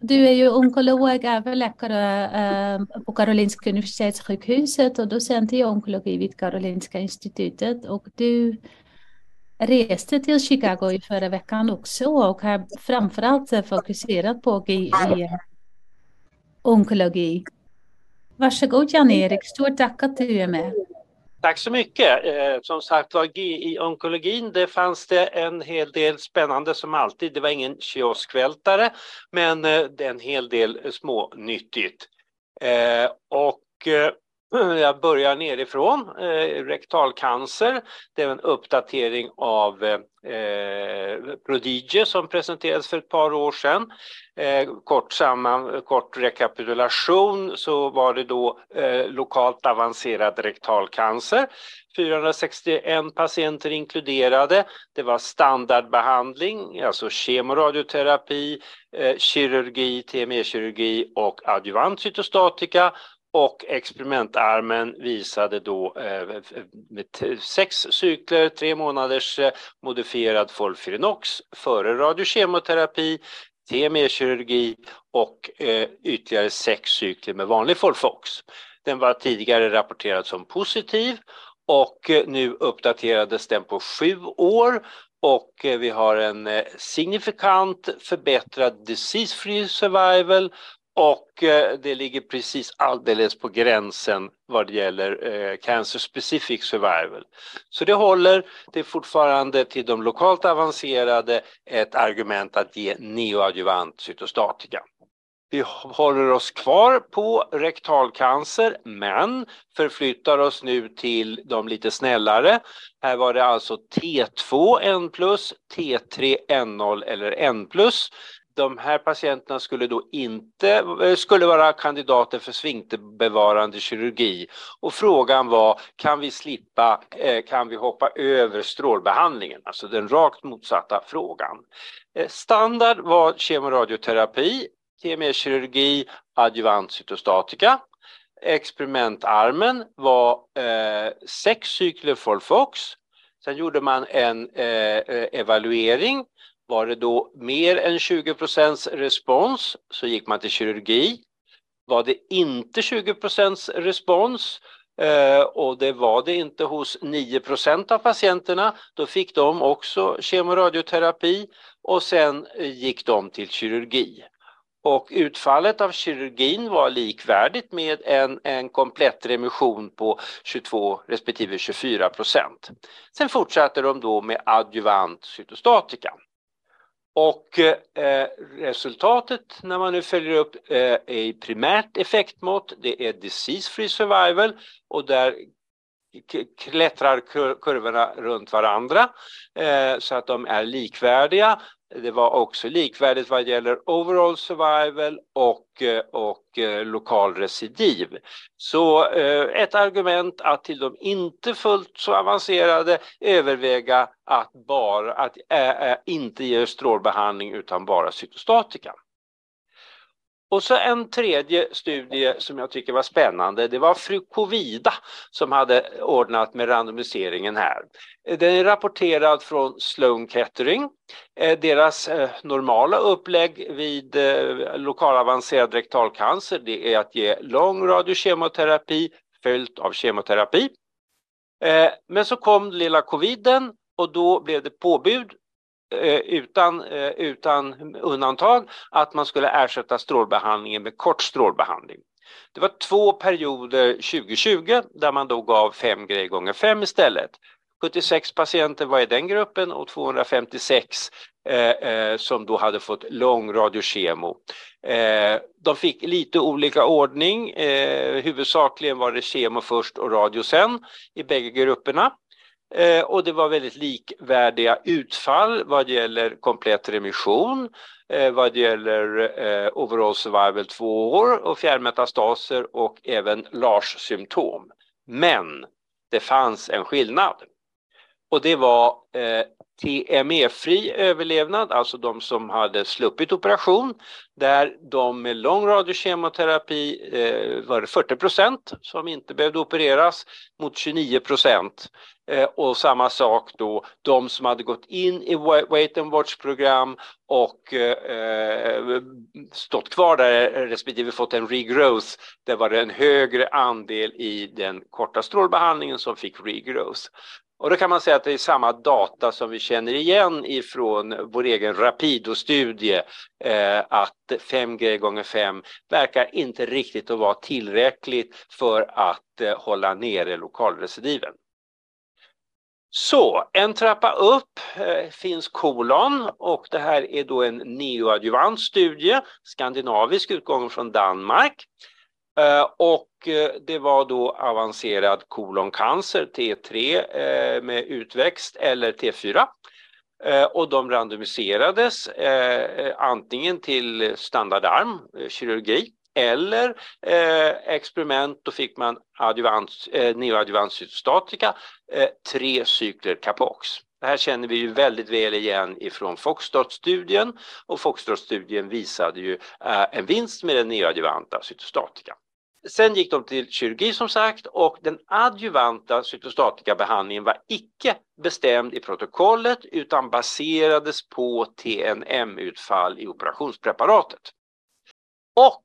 Du är ju onkolog, överläkare uh, på Karolinska Universitetssjukhuset och docent i onkologi vid Karolinska institutet. Och du reste till Chicago i förra veckan också och har framförallt fokuserat på onkologi. Varsågod Jan-Erik, stort tack att du är med. Tack så mycket. Eh, som sagt var, i onkologin det fanns det en hel del spännande som alltid. Det var ingen kioskvältare, men eh, det är en hel del smånyttigt. Eh, och jag börjar nerifrån. Eh, rektalcancer, det är en uppdatering av eh, Prodigy som presenterades för ett par år sedan. Eh, kort, samman, kort rekapitulation så var det då eh, lokalt avancerad rektalcancer. 461 patienter inkluderade. Det var standardbehandling, alltså kemoradioterapi, eh, kirurgi, TME-kirurgi och adjuvant cytostatika och experimentarmen visade då eh, med sex cykler, tre månaders eh, modifierad Folfirinox före radiokemoterapi, TME-kirurgi och eh, ytterligare sex cykler med vanlig Folfox. Den var tidigare rapporterad som positiv och nu uppdaterades den på sju år och vi har en signifikant förbättrad disease free survival och eh, det ligger precis alldeles på gränsen vad det gäller eh, cancer specific survival. Så det håller, det är fortfarande till de lokalt avancerade ett argument att ge neoadjuvant cytostatika. Vi håller oss kvar på rektalcancer men förflyttar oss nu till de lite snällare. Här var det alltså T2 N+, T3 N0 eller N+ de här patienterna skulle då inte eh, skulle vara kandidater för sfinkterbevarande kirurgi och frågan var kan vi slippa, eh, kan vi hoppa över strålbehandlingen, alltså den rakt motsatta frågan. Eh, standard var kemoradioterapi, TME-kirurgi, adjuvant cytostatika. Experimentarmen var eh, sex cykler Folfox. Sen gjorde man en eh, evaluering var det då mer än 20% respons så gick man till kirurgi. Var det inte 20% respons eh, och det var det inte hos 9% av patienterna, då fick de också kemoradioterapi och sen eh, gick de till kirurgi. Och utfallet av kirurgin var likvärdigt med en, en komplett remission på 22 respektive 24 procent. Sen fortsatte de då med adjuvant cytostatika. Och eh, resultatet när man nu följer upp eh, är primärt effektmått, det är disease free survival och där klättrar kurvorna runt varandra eh, så att de är likvärdiga. Det var också likvärdigt vad gäller overall survival och, eh, och eh, lokal recidiv. Så eh, ett argument att till de inte fullt så avancerade överväga att, bara, att äh, inte ge strålbehandling utan bara cytostatika. Och så en tredje studie som jag tycker var spännande, det var Fru Covida som hade ordnat med randomiseringen här. Den är rapporterad från Sloan Kettering. Eh, deras eh, normala upplägg vid eh, lokalavancerad rektalcancer det är att ge lång radiokemoterapi följt av kemoterapi. Men så kom lilla coviden och då blev det påbud Eh, utan, eh, utan undantag att man skulle ersätta strålbehandlingen med kort strålbehandling. Det var två perioder 2020 där man då gav 5 grejer gånger 5 istället. 76 patienter var i den gruppen och 256 eh, eh, som då hade fått lång radiokemo. Eh, de fick lite olika ordning, eh, huvudsakligen var det kemo först och radio sen i bägge grupperna. Eh, och det var väldigt likvärdiga utfall vad gäller komplett remission, eh, vad gäller eh, overall survival två år och fjärrmetastaser och även LARS-symptom. Men det fanns en skillnad. Och det var eh, TME-fri överlevnad, alltså de som hade sluppit operation, där de med lång radiokemoterapi eh, var det 40 procent som inte behövde opereras mot 29 procent. Eh, och samma sak då, de som hade gått in i Wait and Watch-program och eh, stått kvar där respektive fått en regrowth, där var det en högre andel i den korta strålbehandlingen som fick regrowth. Och då kan man säga att det är samma data som vi känner igen ifrån vår egen Rapido-studie, eh, att 5G gånger 5 verkar inte riktigt att vara tillräckligt för att eh, hålla nere lokalrecidiven. Så en trappa upp eh, finns kolon och det här är då en neoadjuvant studie, skandinavisk utgång från Danmark. Eh, och eh, det var då avancerad koloncancer, T3 eh, med utväxt eller T4. Och de randomiserades antingen till standardarm, kirurgi, eller experiment, då fick man neoadjuvant cytostatika, tre cykler Capox. Det här känner vi ju väldigt väl igen ifrån Foxtrot-studien och Foxtrot-studien visade ju en vinst med den neoadjuvanta cytostatika. Sen gick de till kirurgi som sagt och den adjuvanta cytostatikabehandlingen var icke bestämd i protokollet utan baserades på TNM-utfall i operationspreparatet. Och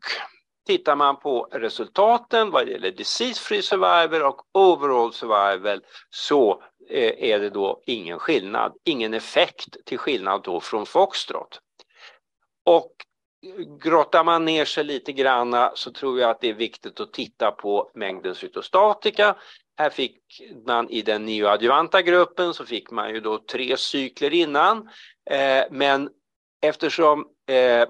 tittar man på resultaten vad gäller disease free survival och overall survival så eh, är det då ingen skillnad, ingen effekt till skillnad då från Foxtrot. Och grottar man ner sig lite grann så tror jag att det är viktigt att titta på mängden cytostatika. Här fick man i den neoadjuvanta gruppen så fick man ju då tre cykler innan. Eh, men eftersom eh,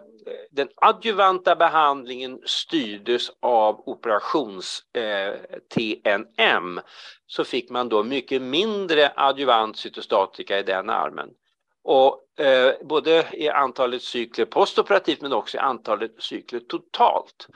den adjuvanta behandlingen styrdes av operations-TNM eh, så fick man då mycket mindre adjuvant cytostatika i den armen. Och eh, både i antalet cykler postoperativt men också i antalet cykler totalt.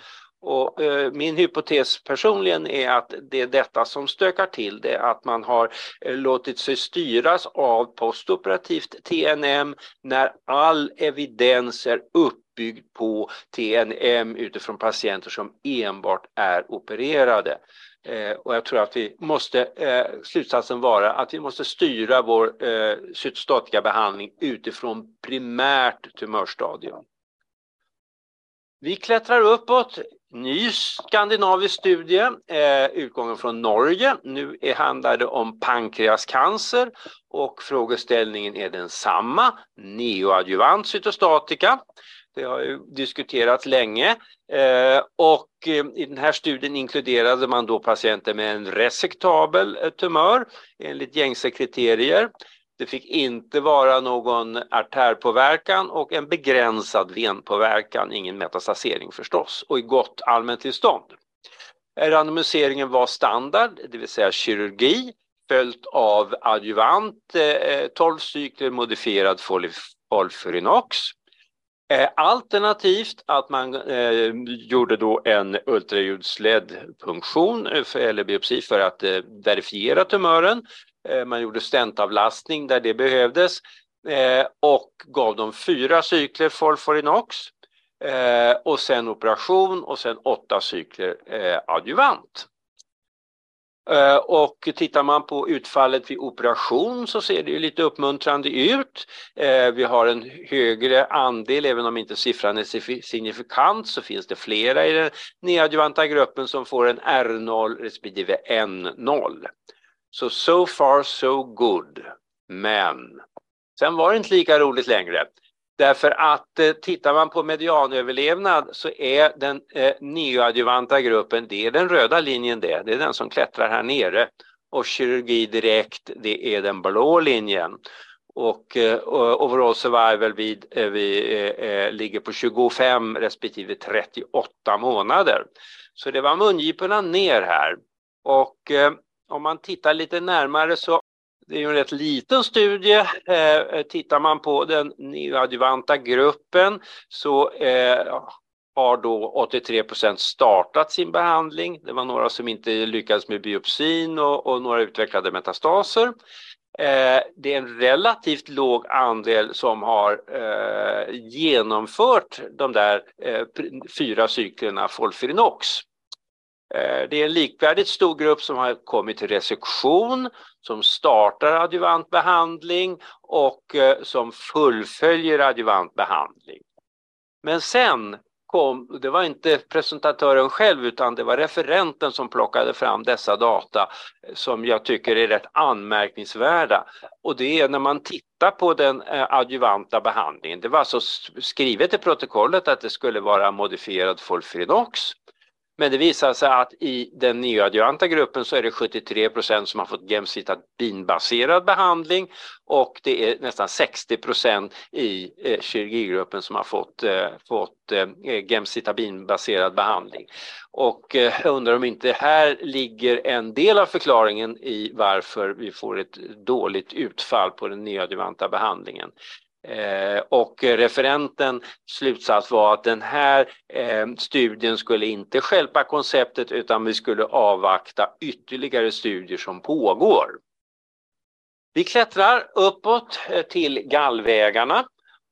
Och, eh, min hypotes personligen är att det är detta som stökar till det, att man har eh, låtit sig styras av postoperativt TNM när all evidens är uppbyggd på TNM utifrån patienter som enbart är opererade. Eh, och jag tror att vi måste, eh, slutsatsen vara att vi måste styra vår eh, cytostatikabehandling utifrån primärt tumörstadium. Vi klättrar uppåt. Ny skandinavisk studie, eh, utgången från Norge. Nu är, handlar det om pankreascancer och frågeställningen är densamma, neoadjuvant cytostatika. Det har ju diskuterats länge eh, och eh, i den här studien inkluderade man då patienter med en resektabel eh, tumör enligt gängse kriterier. Det fick inte vara någon artärpåverkan och en begränsad venpåverkan, ingen metastasering förstås, och i gott allmäntillstånd. Randomiseringen var standard, det vill säga kirurgi följt av adjuvant, 12 cykler modifierad folfurinox Eh, alternativt att man eh, gjorde då en ultraljudsledd punktion eh, eller biopsi för att eh, verifiera tumören. Eh, man gjorde stentavlastning där det behövdes eh, och gav dem fyra cykler Folforinox eh, och sen operation och sen åtta cykler eh, adjuvant. Eh, och tittar man på utfallet vid operation så ser det ju lite uppmuntrande ut. Eh, vi har en högre andel, även om inte siffran är signifikant, så finns det flera i den neadjuvanta gruppen som får en R0 respektive N0. Så so far so good. Men sen var det inte lika roligt längre. Därför att eh, tittar man på medianöverlevnad så är den eh, neoadjuvanta gruppen, det är den röda linjen det, det är den som klättrar här nere. Och kirurgi direkt, det är den blå linjen. Och eh, overall survival vid, eh, vi, eh, eh ligger på 25 respektive 38 månader. Så det var mungiporna ner här. Och eh, om man tittar lite närmare så det är ju en rätt liten studie. Eh, tittar man på den neoadjuvanta gruppen så eh, har då 83 procent startat sin behandling. Det var några som inte lyckades med biopsin och, och några utvecklade metastaser. Eh, det är en relativt låg andel som har eh, genomfört de där eh, fyra cyklerna Folfirinox. Eh, det är en likvärdigt stor grupp som har kommit till resektion, som startar adjuvant behandling och eh, som fullföljer adjuvant behandling. Men sen kom, det var inte presentatören själv utan det var referenten som plockade fram dessa data eh, som jag tycker är rätt anmärkningsvärda. Och det är när man tittar på den adjuvanta behandlingen. Det var alltså skrivet i protokollet att det skulle vara modifierad Folfirinox. Men det visar sig att i den neoadjuvanta gruppen så är det 73 procent som har fått gemcitabinbaserad behandling och det är nästan 60 procent i eh, kirurgigruppen som har fått, eh, fått eh, gemcitabinbaserad behandling. Och eh, jag undrar om inte här ligger en del av förklaringen i varför vi får ett dåligt utfall på den neoadjuvanta behandlingen. Eh, och referenten slutsats var att den här eh, studien skulle inte skälpa konceptet utan vi skulle avvakta ytterligare studier som pågår. Vi klättrar uppåt eh, till gallvägarna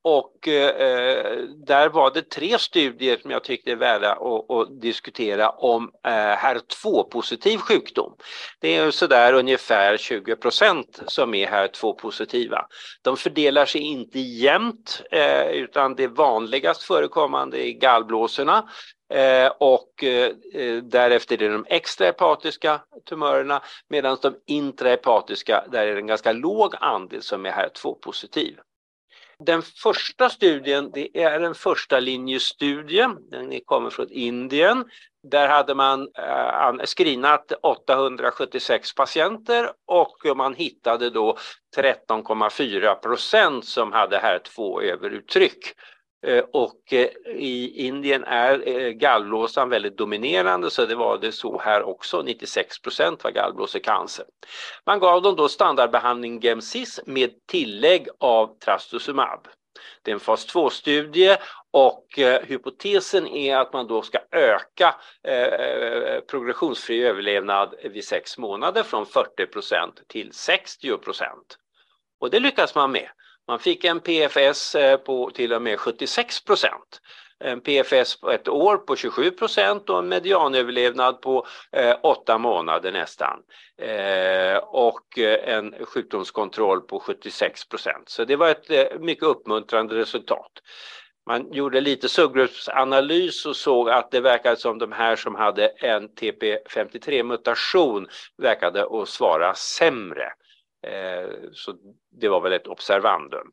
och eh, där var det tre studier som jag tyckte är värda att, att diskutera om eh, HER2-positiv sjukdom. Det är sådär ungefär 20 procent som är HER2-positiva. De fördelar sig inte jämnt eh, utan det vanligast förekommande är gallblåsorna Eh, och eh, därefter är det de extrahepatiska tumörerna medan de intrahepatiska, där är det en ganska låg andel som är HER2-positiv. Den första studien det är en första linjestudie. Den kommer från Indien. Där hade man eh, screenat 876 patienter och man hittade då 13,4 procent som hade här två överuttryck. Eh, och eh, i Indien är eh, gallblåsan väldigt dominerande så det var det så här också, 96 procent var gallblåsecancer. Man gav dem då standardbehandling Gemcis med tillägg av trastuzumab. Det är en fas 2-studie och eh, hypotesen är att man då ska öka eh, progressionsfri överlevnad vid 6 månader från 40 procent till 60 procent. Och det lyckas man med. Man fick en PFS eh, på till och med 76 procent. En PFS på ett år på 27 procent och en medianöverlevnad på eh, åtta månader nästan. Eh, och eh, en sjukdomskontroll på 76 procent. Så det var ett eh, mycket uppmuntrande resultat. Man gjorde lite subgruppsanalys och såg att det verkade som de här som hade en TP53 mutation verkade att svara sämre. Eh, så det var väl ett observandum.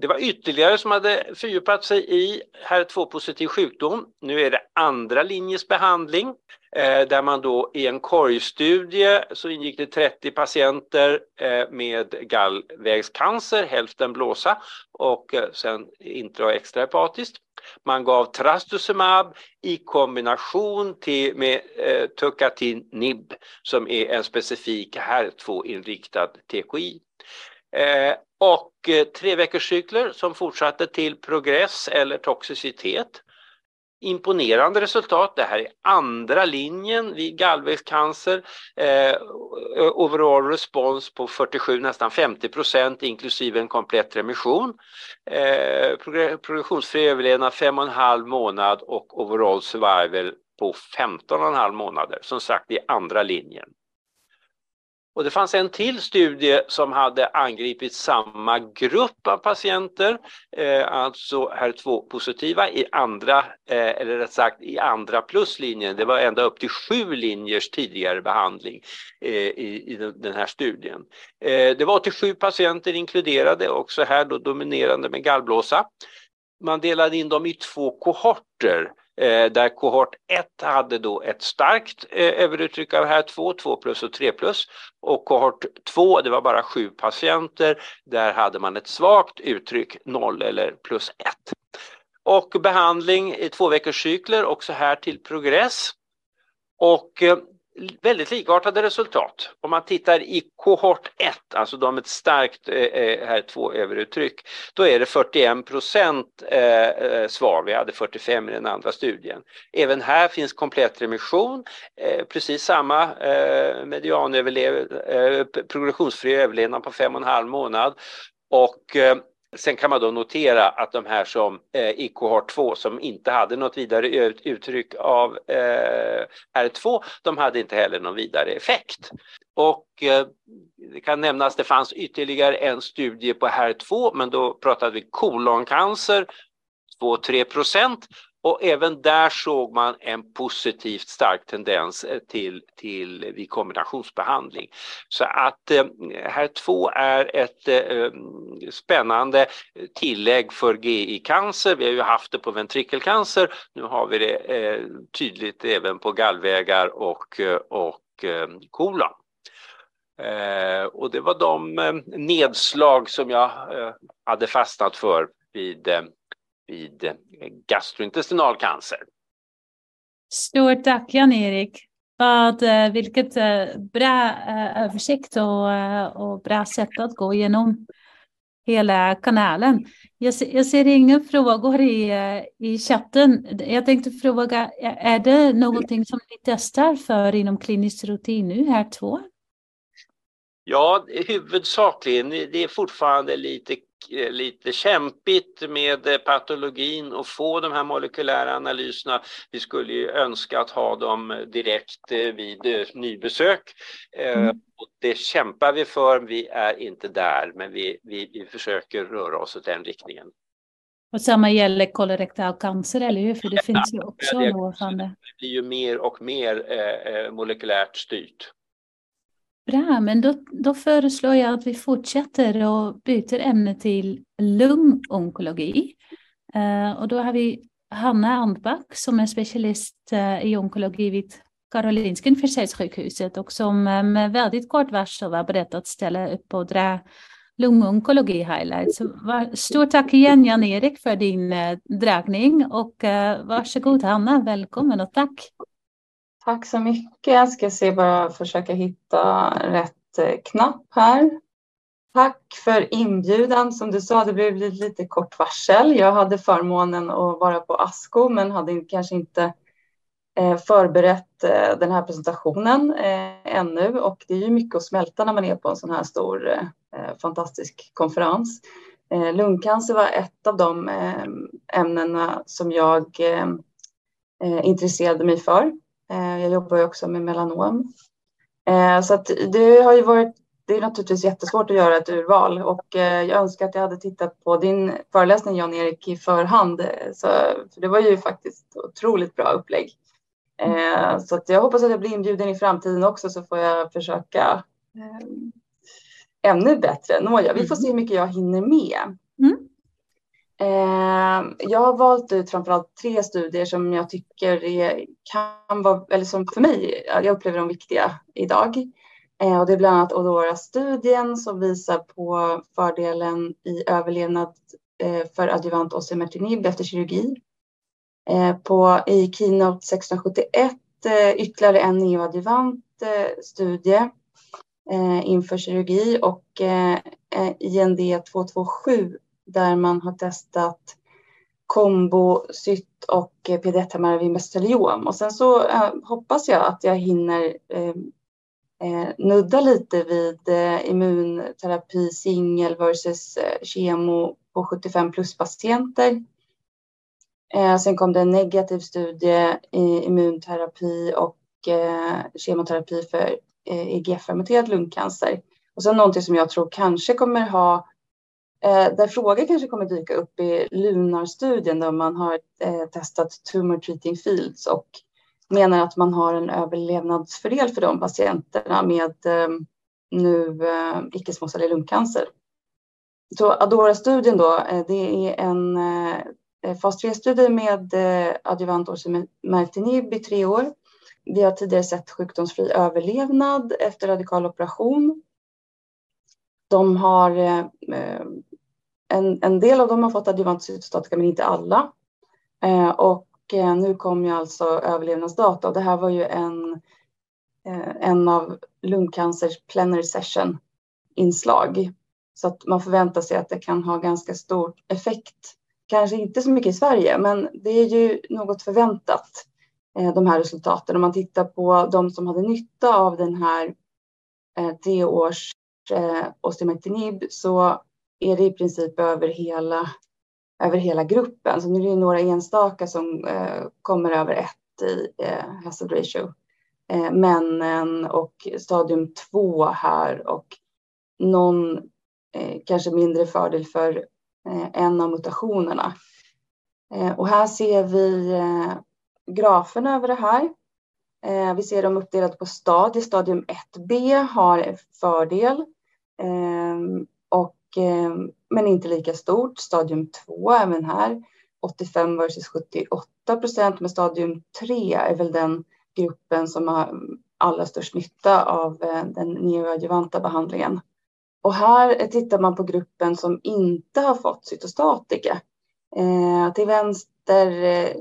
Det var ytterligare som hade fördjupat sig i HER2-positiv sjukdom. Nu är det andra linjens behandling. Eh, där man då i en korgstudie så ingick det 30 patienter eh, med gallvägscancer, hälften blåsa och eh, sen intra och extrahepatiskt. Man gav trastuzumab i kombination till, med eh, tucatinib som är en specifik HER2-inriktad TKI. Eh, och eh, tre veckors cykler som fortsatte till progress eller toxicitet imponerande resultat. Det här är andra linjen vid gallvägscancer. Eh, overall respons på 47, nästan 50 procent inklusive en komplett remission. Eh, progressionsfri överlevnad 5,5 månad och overall survival på 15,5 månader. Som sagt i andra linjen. Och det fanns en till studie som hade angripit samma grupp av patienter, eh, alltså HER2-positiva i andra, eh, eller rätt sagt i andra pluslinjen. Det var ända upp till sju linjers tidigare behandling eh, i, i, den här studien. Eh, det var 87 patienter inkluderade, också här då dominerande med gallblåsa. Man delade in dem i två kohorter eh, där kohort 1 hade då ett starkt eh, överuttryck av HER2, 2 plus och 3 plus och kohort 2, det var bara sju patienter, där hade man ett svagt uttryck 0 eller plus 1. Och behandling i två veckors cykler, också här till progress. Och eh, väldigt likartade resultat. Om man tittar i kohort 1, alltså de med ett starkt eh, eh här två överuttryck, då är det 41 procent eh, eh, svar. Vi hade 45 i den andra studien. Även här finns komplett remission, eh, precis samma eh, medianöverlev, eh, progressionsfri överlevnad på fem och en halv månad och eh, Sen kan man då notera att de här som eh, i kohort 2 som inte hade något vidare uttryck av eh, R2, de hade inte heller någon vidare effekt. Och eh, det kan nämnas, att det fanns ytterligare en studie på HER2, men då pratade vi koloncancer, 2-3 procent och även där såg man en positivt stark tendens eh, till, till eh, vid kombinationsbehandling. Så att eh, här 2 är ett eh, mm, spännande eh, tillägg för GI-cancer. Vi har ju haft det på ventrikelcancer. Nu har vi det eh, tydligt även på gallvägar och, och eh, kolon. Och det var de nedslag som jag hade fastnat för vid vid eh, gastrointestinal cancer. Stort tack Jan-Erik. Vad, eh, vilket eh, bra översikt och, och bra sätt att gå igenom hela kanalen. Jag, jag ser inga frågor i, i chatten. Jag tänkte fråga, är det någonting som ni testar för inom klinisk rutin nu här två? Ja, huvudsakligen. Det är fortfarande lite lite kämpigt med eh, patologin och få de här molekylära analyserna. Vi skulle ju önska att ha dem direkt eh, vid nybesök. Mm. Och det kämpar vi för, vi är inte där, men vi, vi, vi försöker röra oss åt den riktningen. Och samma gäller kolorektal cancer, eller hur? För det ja, finns ju också det, Det blir ju mer och mer eh, molekylärt styrt. Bra, men då, då föreslår jag att vi fortsätter och byter ämne till lungonkologi. Uh, eh, och då har vi Hanna Andback som är specialist uh, i onkologi vid Karolinska universitetssjukhuset och som uh, med väldigt kort varsel var beredd att ställa upp och dra lungonkologi highlights. Stort tack igen Jan-Erik för din dragning och varsågod Hanna, välkommen och tack. Tack så mycket. Jag ska se bara försöka hitta rätt eh, knapp här. Tack för inbjudan. Som du sa, det blev lite kort varsel. Jag hade förmånen att vara på ASCO men hade kanske inte eh, förberett eh, den här presentationen ännu och det är ju mycket att smälta när man är på en sån här stor fantastisk konferens. Lungcancer var ett av de ämnena som jag intresserade mig för jag jobbar ju också med melanom. Eh, så att det har ju varit, det är naturligtvis jättesvårt att göra ett urval och eh, jag önskar att jag hade tittat på din föreläsning Jan-Erik i förhand. Så, för det var ju faktiskt otroligt bra upplägg. Så att jag hoppas att jag blir inbjuden i framtiden också så får jag försöka ännu bättre. Nåja, vi får se hur mycket jag hinner med. Mm. Eh, jag har valt ut framförallt tre studier som jag tycker är, kan vara, eller som för mig, jag upplever dem viktiga idag. Eh, och det är bland annat Odora-studien som visar på fördelen i överlevnad eh, för adjuvant osimertinib efter kirurgi. Eh, på, I Keynote 671 eh, ytterligare en neoadjuvant eh, studie inför kirurgi och IND 227 där man har testat kombocytt och eh, pd vid mesoteliom. Och sen så eh, hoppas jag att jag hinner eh, eh, nudda lite vid eh, immunterapi singel versus eh, kemo på 75 plus patienter. Eh, sen kom det en negativ studie i immunterapi och eh, kemoterapi för EGF-fermenterad lungcancer. Och sen någonting som jag tror kanske kommer ha Eh, där frågor kanske kommer dyka upp i Lunar-studien där man har eh, testat tumor treating fields och menar att man har en överlevnadsfördel för de patienterna med eh, nu eh, icke-småcellig lungcancer. Så Adora-studien då, eh, det är en fas 3-studie med adjuvant osimertinib i tre år. Vi har tidigare sett sjukdomsfri överlevnad efter radikal operation. De har eh, en, en del av dem har fått adjuvant cytostatika men inte alla. Eh, och eh, nu kom ju alltså överlevnadsdata och det här var ju en, en av lungcancers plenary session inslag. Så att man förväntar sig att det kan ha ganska stor effekt. Kanske inte så mycket i Sverige, men det är ju något förväntat, de här resultaten. Om man tittar på de som hade nytta av den här treårs tre års eh, osteometinib så är det i princip över hela, över hela gruppen. Så nu är det några enstaka som eh, kommer över ett i eh, hazard ratio. Eh, männen och stadium två här och någon eh, kanske mindre fördel för eh, en av mutationerna. Eh, och här ser vi eh, graferna över det här. Eh, vi ser dem uppdelade på stadie. Stadium 1B har fördel Ehm, och ehm, men inte lika stort. Stadium 2 även här 85 versus 78 procent, men stadium 3 är väl den gruppen som har allra störst nytta av eh, den neoadjuvanta behandlingen. Och här tittar man på gruppen som inte har fått cytostatika. Eh, till vänster eh,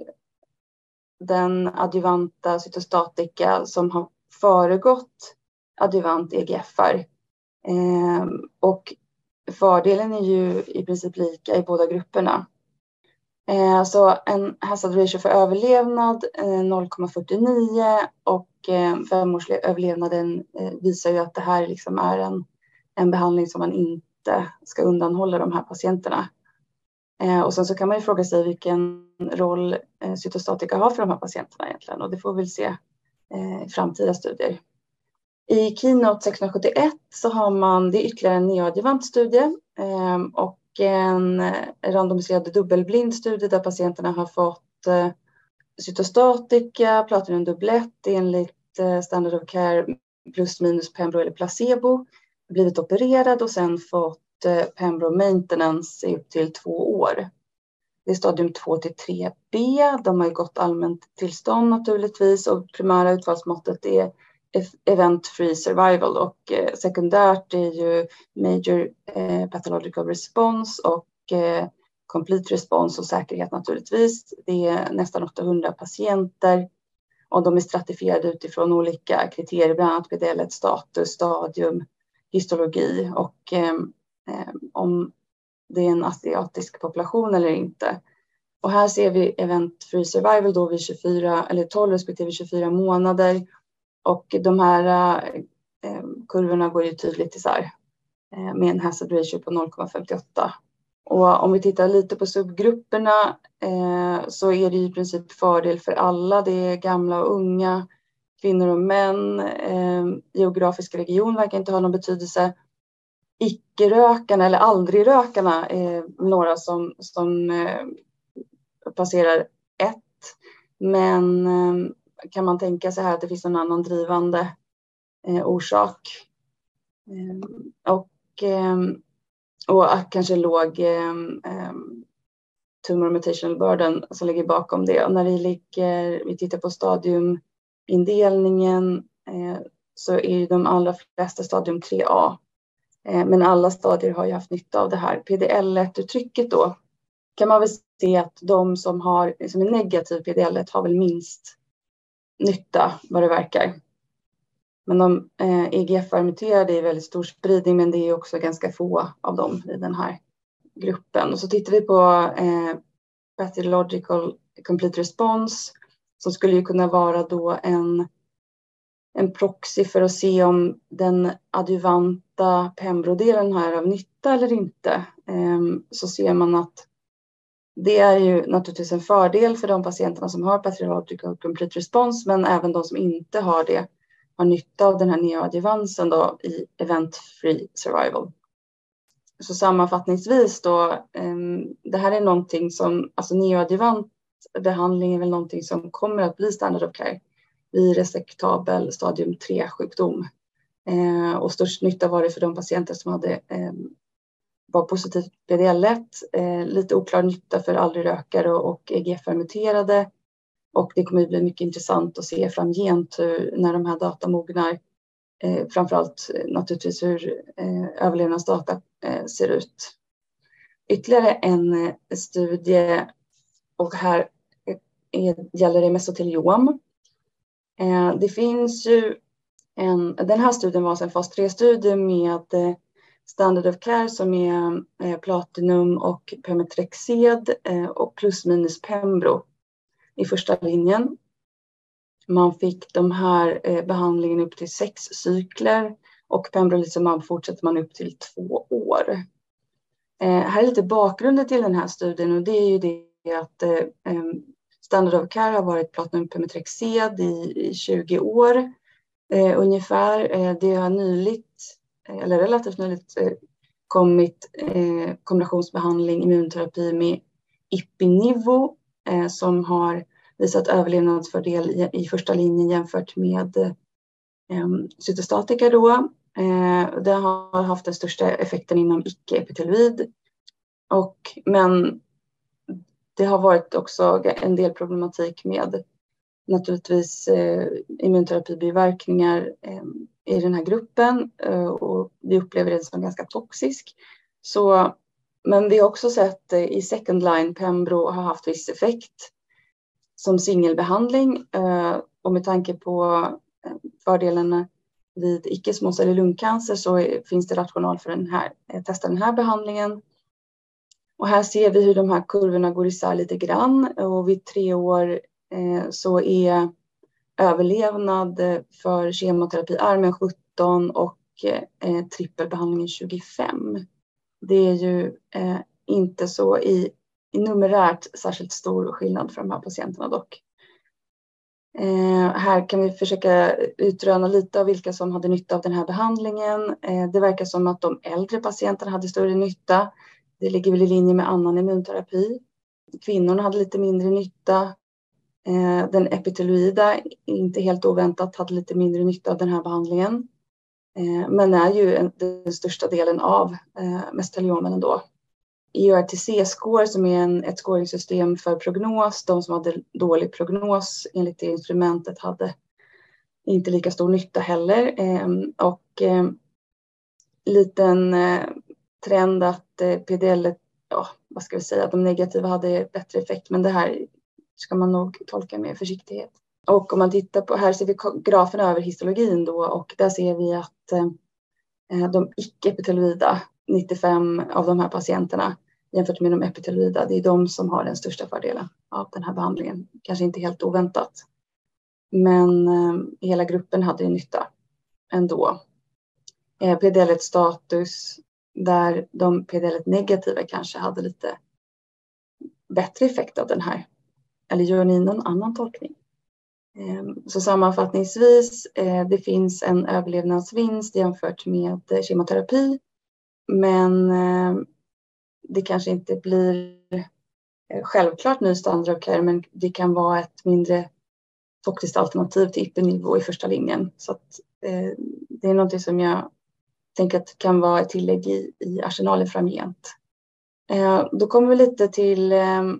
den adjuvanta cytostatika som har föregått adjuvant EGFR. Eh, och fördelen är ju i princip lika i båda grupperna. Eh, så en hazard ratio för överlevnad eh, 0,49 och ehm, eh, femårsöverlevnaden visar ju att det här liksom är en, en behandling som man inte ska undanhålla de här patienterna. Ehm, och sen så kan man ju fråga sig vilken roll eh, cytostatika har för de här patienterna egentligen och det får vi väl se eh, i framtida studier. I Keynote 671 så har man, det är ytterligare en neoadjuvant studie ehm, och en eh, randomiserad dubbelblind studie där patienterna har fått eh, cytostatika, platinumdubblett enligt eh, standard of care plus minus pembro eller placebo, blivit opererad och sen fått pembro maintenance i upp till två år. Det är stadium 2 till 3B. De har ju gått allmänt tillstånd naturligtvis och primära utfallsmåttet är E- event free survival och eh, sekundärt är ju major eh, pathological response och eh, complete response och säkerhet naturligtvis. Det är nästan 800 patienter och de är stratifierade utifrån olika kriterier, bland annat PDL status, stadium, histologi och ehm, ehm, om det är en asiatisk population eller inte. Och här ser vi event free survival då vid 24 eller 12 respektive 24 månader och de här eh, eh, kurvorna går ju tydligt isär eh, med en hazard ratio på 0,58. Och om vi tittar lite på subgrupperna eh, så är det i princip fördel för alla. Det är gamla och unga, kvinnor och män. Eh, geografisk region verkar inte ha någon betydelse. Icke-rökarna eller aldrig-rökarna är några som, som eh, passerar ett. Men eh, kan man tänka sig här att det finns någon annan drivande eh, orsak. Eh, och, eh, och kanske låg ehm, ehm, tumor mutational burden som ligger bakom det. Och när vi, ligger, vi tittar på stadiumindelningen eh, så är ju de allra flesta stadium 3A. Eh, men alla stadier har ju haft nytta av det här. PDL1-uttrycket då kan man väl se att de som, har, som är negativ PDL1 har väl minst nytta vad det verkar. Men de eh, EGFR-muterade är väldigt stor spridning men det är också ganska få av dem i den här gruppen. Och så tittar vi på eh, pathological complete response som skulle ju kunna vara då en, en proxy för att se om den adjuvanta pembrodelen har av nytta eller inte. Eh, så ser man att det är ju naturligtvis en fördel för de patienterna som har pathological complete response men även de som inte har det har nytta av den här neoadjuvansen då i event-free survival. Så sammanfattningsvis då, ehm, det här är någonting som, alltså neoadjuvant behandling är väl någonting som kommer att bli standard of care vid resektabel stadium 3-sjukdom. Eh, och störst nytta var det för de patienter som hade ehm, var positivt BDL1, eh, lite oklar nytta för aldrig rökare och EGFR-muterade och det kommer att bli mycket intressant att se framgent hur, när de här data mognar. Eh, framförallt eh, naturligtvis hur eh, överlevnadsdata eh, ser ut. Ytterligare en eh, studie och här eh, är, gäller det mesoteliom. Eh, det finns ju en, den här studien var en fas 3-studie med eh, standard of care som är eh, platinum och pemetrexed eh, och plus minus pembro i första linjen. Man fick de här eh, behandlingen upp till sex cykler och pembrolizumab fortsätter man upp till två år. Eh, här är lite bakgrunden till den här studien och det är ju det att standard of care har varit platinum pemetrexed i, i 20 år ungefär. Det har nyligt, Eh, eller relativt nyligt, eh, kommit eh, kombinationsbehandling immunterapi med Ipinivo eh, som har visat överlevnadsfördel i, i första linjen jämfört med eh, cytostatika då. Eh, det har haft den största effekten inom icke-epiteloid. Och, men det har varit också en del problematik med naturligtvis eh, immunterapibiverkningar eh, i den här gruppen eh, och vi upplever det som ganska toxisk. Så men vi har också sett eh, i second line Pembro har haft viss effekt som singelbehandling eh, och med tanke på eh, fördelarna vid icke småcellig lungcancer så finns det rational för den här, eh, testa den här behandlingen. Och här ser vi hur de här kurvorna går isär lite grann och vid tre år Eh, så är överlevnad eh, för kemoterapiarmen 17 och eh, trippelbehandlingen 25 det är ju inte så i, i numerärt särskilt stor skillnad för de här patienterna dock. Eh, här kan vi försöka utröna lite av vilka som hade nytta av den här behandlingen. Eh, det verkar som att de äldre patienterna hade större nytta. Det ligger väl i linje med annan immunterapi. Kvinnorna hade lite mindre nytta. Eh, den epiteloida, inte helt oväntat, hade lite mindre nytta av den här behandlingen. Eh, men är ju den största delen av eh, mesteliomen ändå. ERTC-score som är en, ett scoringsystem för prognos, de som hade dålig prognos enligt det instrumentet hade inte lika stor nytta heller. Ehm, och ehm, liten trend att PDL, ja vad ska vi säga, de negativa hade bättre effekt men det här ska man nog tolka med försiktighet. Och om man tittar på, här ser vi grafen över histologin då och där ser vi att eh, eh de icke-epiteloida, 95 av de här patienterna jämfört med de epiteloida, det är de som har den största fördelen av den här behandlingen. Kanske inte helt oväntat. Men eh, hela gruppen hade ju nytta ändå. Eh, PDL-status där de PDL-negativa kanske hade lite bättre effekt av den här. Eller gör ni någon annan tolkning? Ehm, så sammanfattningsvis, eh, det finns en överlevnadsvinst jämfört med eh, kemoterapi. Men ehm, det kanske inte blir eh, självklart ny standard of care, men det kan vara ett mindre toxiskt alternativ till IP-nivå i första linjen. Så att, eh, det är något som jag tänker att kan vara ett tillägg i, i arsenalen framgent. Då kommer vi lite till ehm,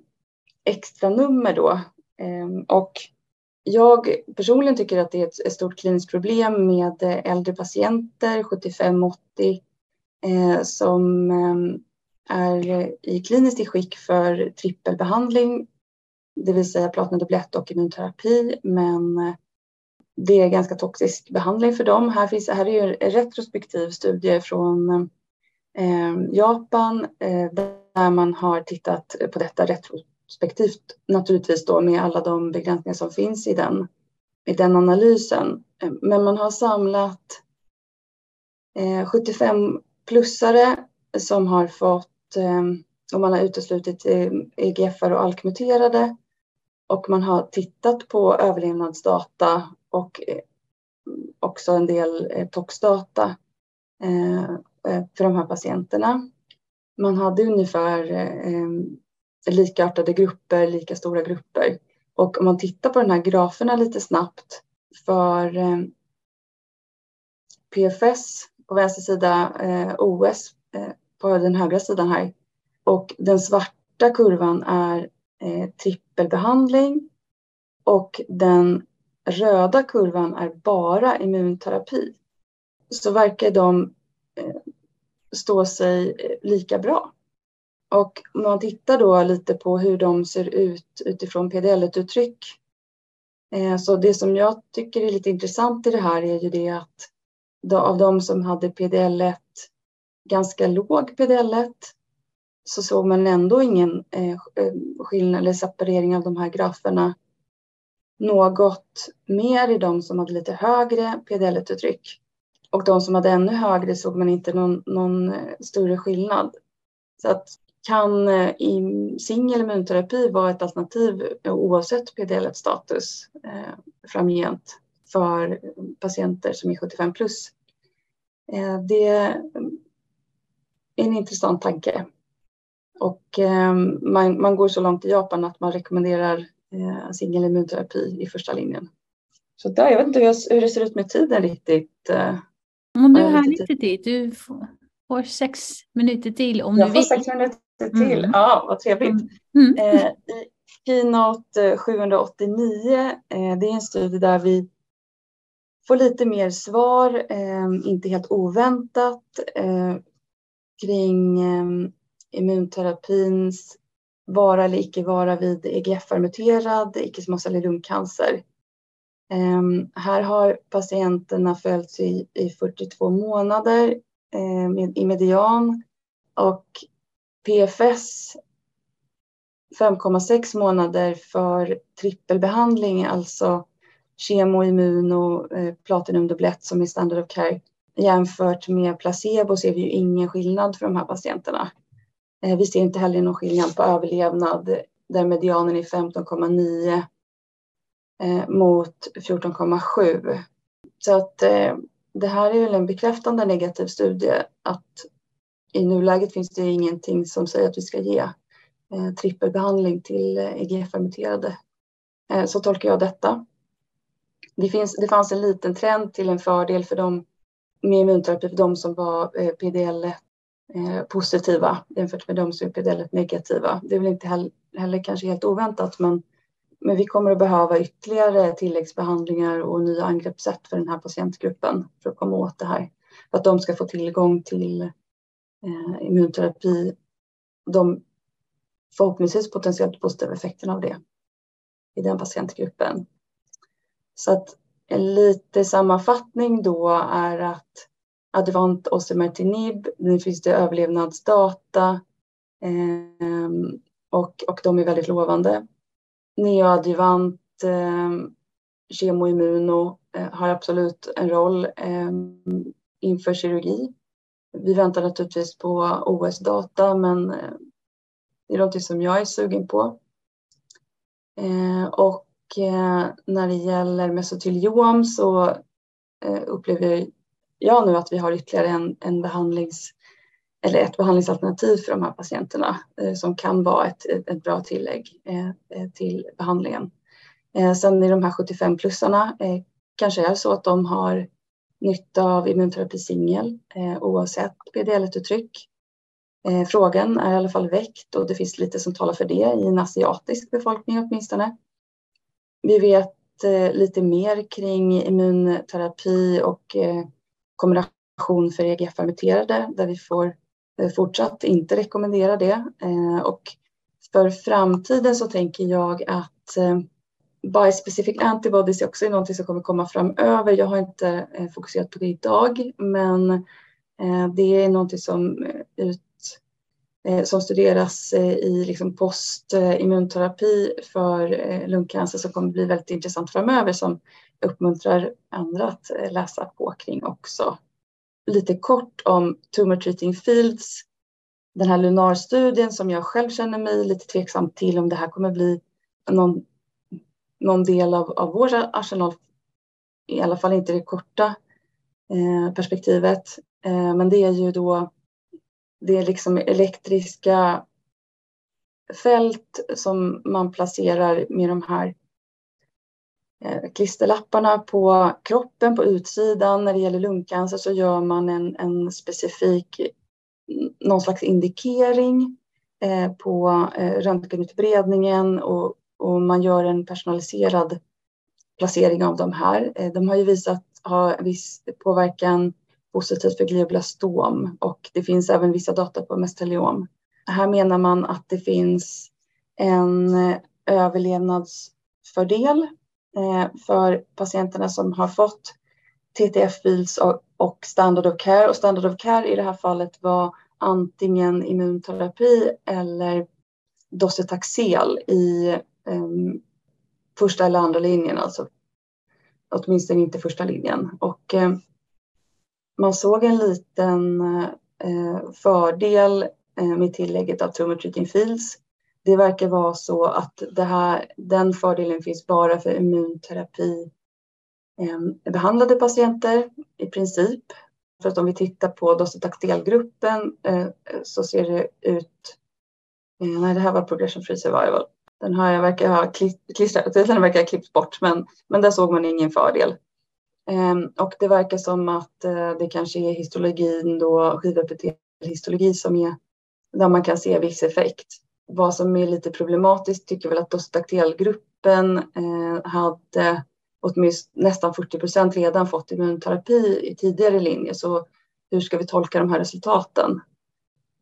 extra nummer då. Ehm, och jag personligen tycker att det är ett stort kliniskt problem med äldre patienter, 75-80, eh, som ehm, är i kliniskt skick för trippelbehandling, det vill säga platinadoblett och immunterapi, men eh, det är ganska toxisk behandling för dem. Här, finns, här är ju en retrospektiv studie från ehm, Japan eh, där man har tittat på detta perspektivt naturligtvis då med alla de begränsningar som finns i den, i den analysen. Men man har samlat eh, 75-plussare som har fått eh, och man har uteslutit eh, EGFR och ALK-muterade och man har tittat på överlevnadsdata och eh, också en del eh, toxdata eh, för de här patienterna. Man hade ungefär eh, likartade grupper, lika stora grupper. Och om man tittar på den här graferna lite snabbt för eh, PFS på vänster sida, eh, OS eh, på den högra sidan här. Och den svarta kurvan är trippelbehandling och den röda kurvan är bara immunterapi. Så verkar de stå sig lika bra. Och om man tittar då lite på hur de ser ut utifrån PDL-uttryck. Eh, så det som jag tycker är lite intressant i det här är ju det att av de som hade PDL1 ganska låg PDL1 så såg man ändå ingen eh, eh, skillnad eller separering av de här graferna. Något mer i de som hade lite högre PDL1-uttryck. Och de som hade ännu högre såg man inte någon, någon större skillnad. Så att kan i singelimmunterapi vara ett alternativ oavsett PDL1-status eh, framgent för patienter som är 75 plus. Eh, det en intressant tanke. Och eh, man, man, går så långt i Japan att man rekommenderar eh, singelimmunterapi i första linjen. Så där, jag vet inte hur, hur det ser ut med tiden riktigt. Eh, om du har lite tid, du får sex minuter till om jag du vill. Jag får sex minuter till, mm. ja vad trevligt. Mm. Eh, I Keynote 789, eh, det är en studie där vi får lite mer svar, eh, inte helt oväntat. Eh, kring eh, immunterapins vara eller icke vara vid EGFR-muterad icke-småcellig lungcancer. Um, här har patienterna följts i, i 42 månader eh, med, i median och PFS 5,6 månader för trippelbehandling, alltså kemo, immun och eh, platinumdubblett som är standard of care jämfört med placebo ser vi ju ingen skillnad för de här patienterna. Eh, vi ser inte heller någon skillnad på överlevnad där medianen är 15,9 eh, mot 14,7. Så att det här är väl en bekräftande negativ studie att i nuläget finns det ingenting som säger att vi ska ge eh, trippelbehandling till eh, EGFR-muterade. Eh, så tolkar jag detta. Det, finns, det fanns en liten trend till en fördel för dem med immunterapi för de som var eh, PDL positiva jämfört med de som är PDL negativa. Det är väl inte heller kanske helt oväntat men, men vi kommer att behöva ytterligare tilläggsbehandlingar och nya angreppssätt för den här patientgruppen för att komma åt det här. För att de ska få tillgång till eh, immunterapi. De förhoppningsvis potentiellt positiva effekterna av det i den patientgruppen. Så att en lite sammanfattning då är att advant osimertinib, nu finns det överlevnadsdata eh, och, och de är väldigt lovande. Neoadjuvant eh, kemoimmuno eh, har absolut en roll eh, inför kirurgi. Vi väntar naturligtvis på OS-data men eh, det är något som jag är sugen på. Eh, och eh, när det gäller mesoteliom så upplever jag nu att vi har ytterligare en, en behandlings eller ett behandlingsalternativ för de här patienterna som kan vara ett, ett bra tillägg till behandlingen. Sen i de här 75-plussarna kanske är så att de har nytta av immunterapi singel eh, oavsett PDL-uttryck. Eh, frågan är i alla fall väckt och det finns lite som talar för det i en asiatisk befolkning åtminstone. Vi vet eh, lite mer kring immunterapi och eh, kombination för EGF-fermenterade där vi får eh, fortsatt inte rekommendera det. Eh, och för framtiden så tänker jag att bispecific antibodies är också något som kommer komma framöver. Jag har inte eh, fokuserat på det idag, men eh, det är något som eh, ut Eh, som studeras eh, i liksom postimmunterapi för eh, lungcancer som kommer bli väldigt intressant framöver som uppmuntrar andra att läsa på kring också. Lite kort om Tumor Treating Fields. Den här Lunar-studien som jag själv känner mig lite tveksam till om det här kommer bli någon, någon del av, av vår arsenal. I alla fall inte det korta eh, perspektivet. Eh, men det är ju då det är liksom elektriska fält som man placerar med de här eh, klisterlapparna på kroppen, på utsidan. När det gäller lungcancer så gör man en, en specifik, någon slags indikering eh, på eh, röntgenutbredningen och, och man gör en personaliserad placering av de här. Eh, de har ju visat ha viss påverkan positivt för glioblastom och det finns även vissa data på mesteliom. Här menar man att det finns en eh, överlevnadsfördel eh, för patienterna som har fått TTF-fils och standard of care. Och standard of care i det här fallet var antingen immunterapi eller docetaxel i um, första eller andra linjen, alltså åtminstone inte första linjen. Och eh, man såg en liten eh, fördel eh, med tillägget av Tumor Fields. Det verkar vara så att det här, den fördelen finns bara för immunterapi eh, behandlade patienter i princip. För att om vi tittar på docetaxelgruppen eh, så ser det ut... Eh, nej, det här var progression free survival. Den har jag verkar ha klistrat, den verkar ha klippts bort, men, men där såg man ingen fördel. Ehm, och det verkar som att eh, det kanske är histologin då, skivepitelhistologi som är där man kan se viss effekt. Vad som är lite problematiskt tycker väl att dostaktelgruppen eh, hade åtminstone nästan 40 procent redan fått immunterapi i tidigare linjer. Så hur ska vi tolka de här resultaten?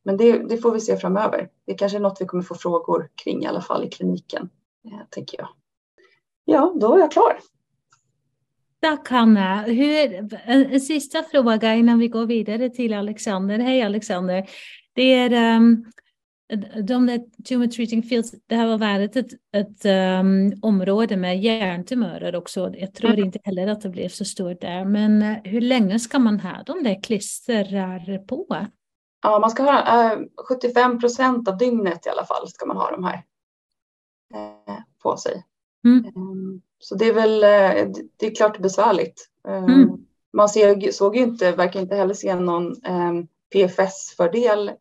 Men det, det, får vi se framöver. Det kanske är något vi kommer få frågor kring i alla fall i kliniken, eh, tänker jag. Ja, då är jag klar. Tack Hanna. Hur, en, sista fråga innan vi går vidare till Alexander. Hej Alexander. Det är um, de där tumor treating fields, det har varit ett, ett um, område med hjärntumörer också. Jag tror mm. inte heller att det blev så stort där. Men uh, hur länge ska man ha de där klistrar på? Ja, man ska ha uh, 75 procent av dygnet i alla fall ska man ha de här uh, på sig. Mm. Um, så det är väl, eh, det är klart besvärligt. Eh, mm. Man ser, såg ju inte, verkar inte heller se någon eh, PFS-fördel,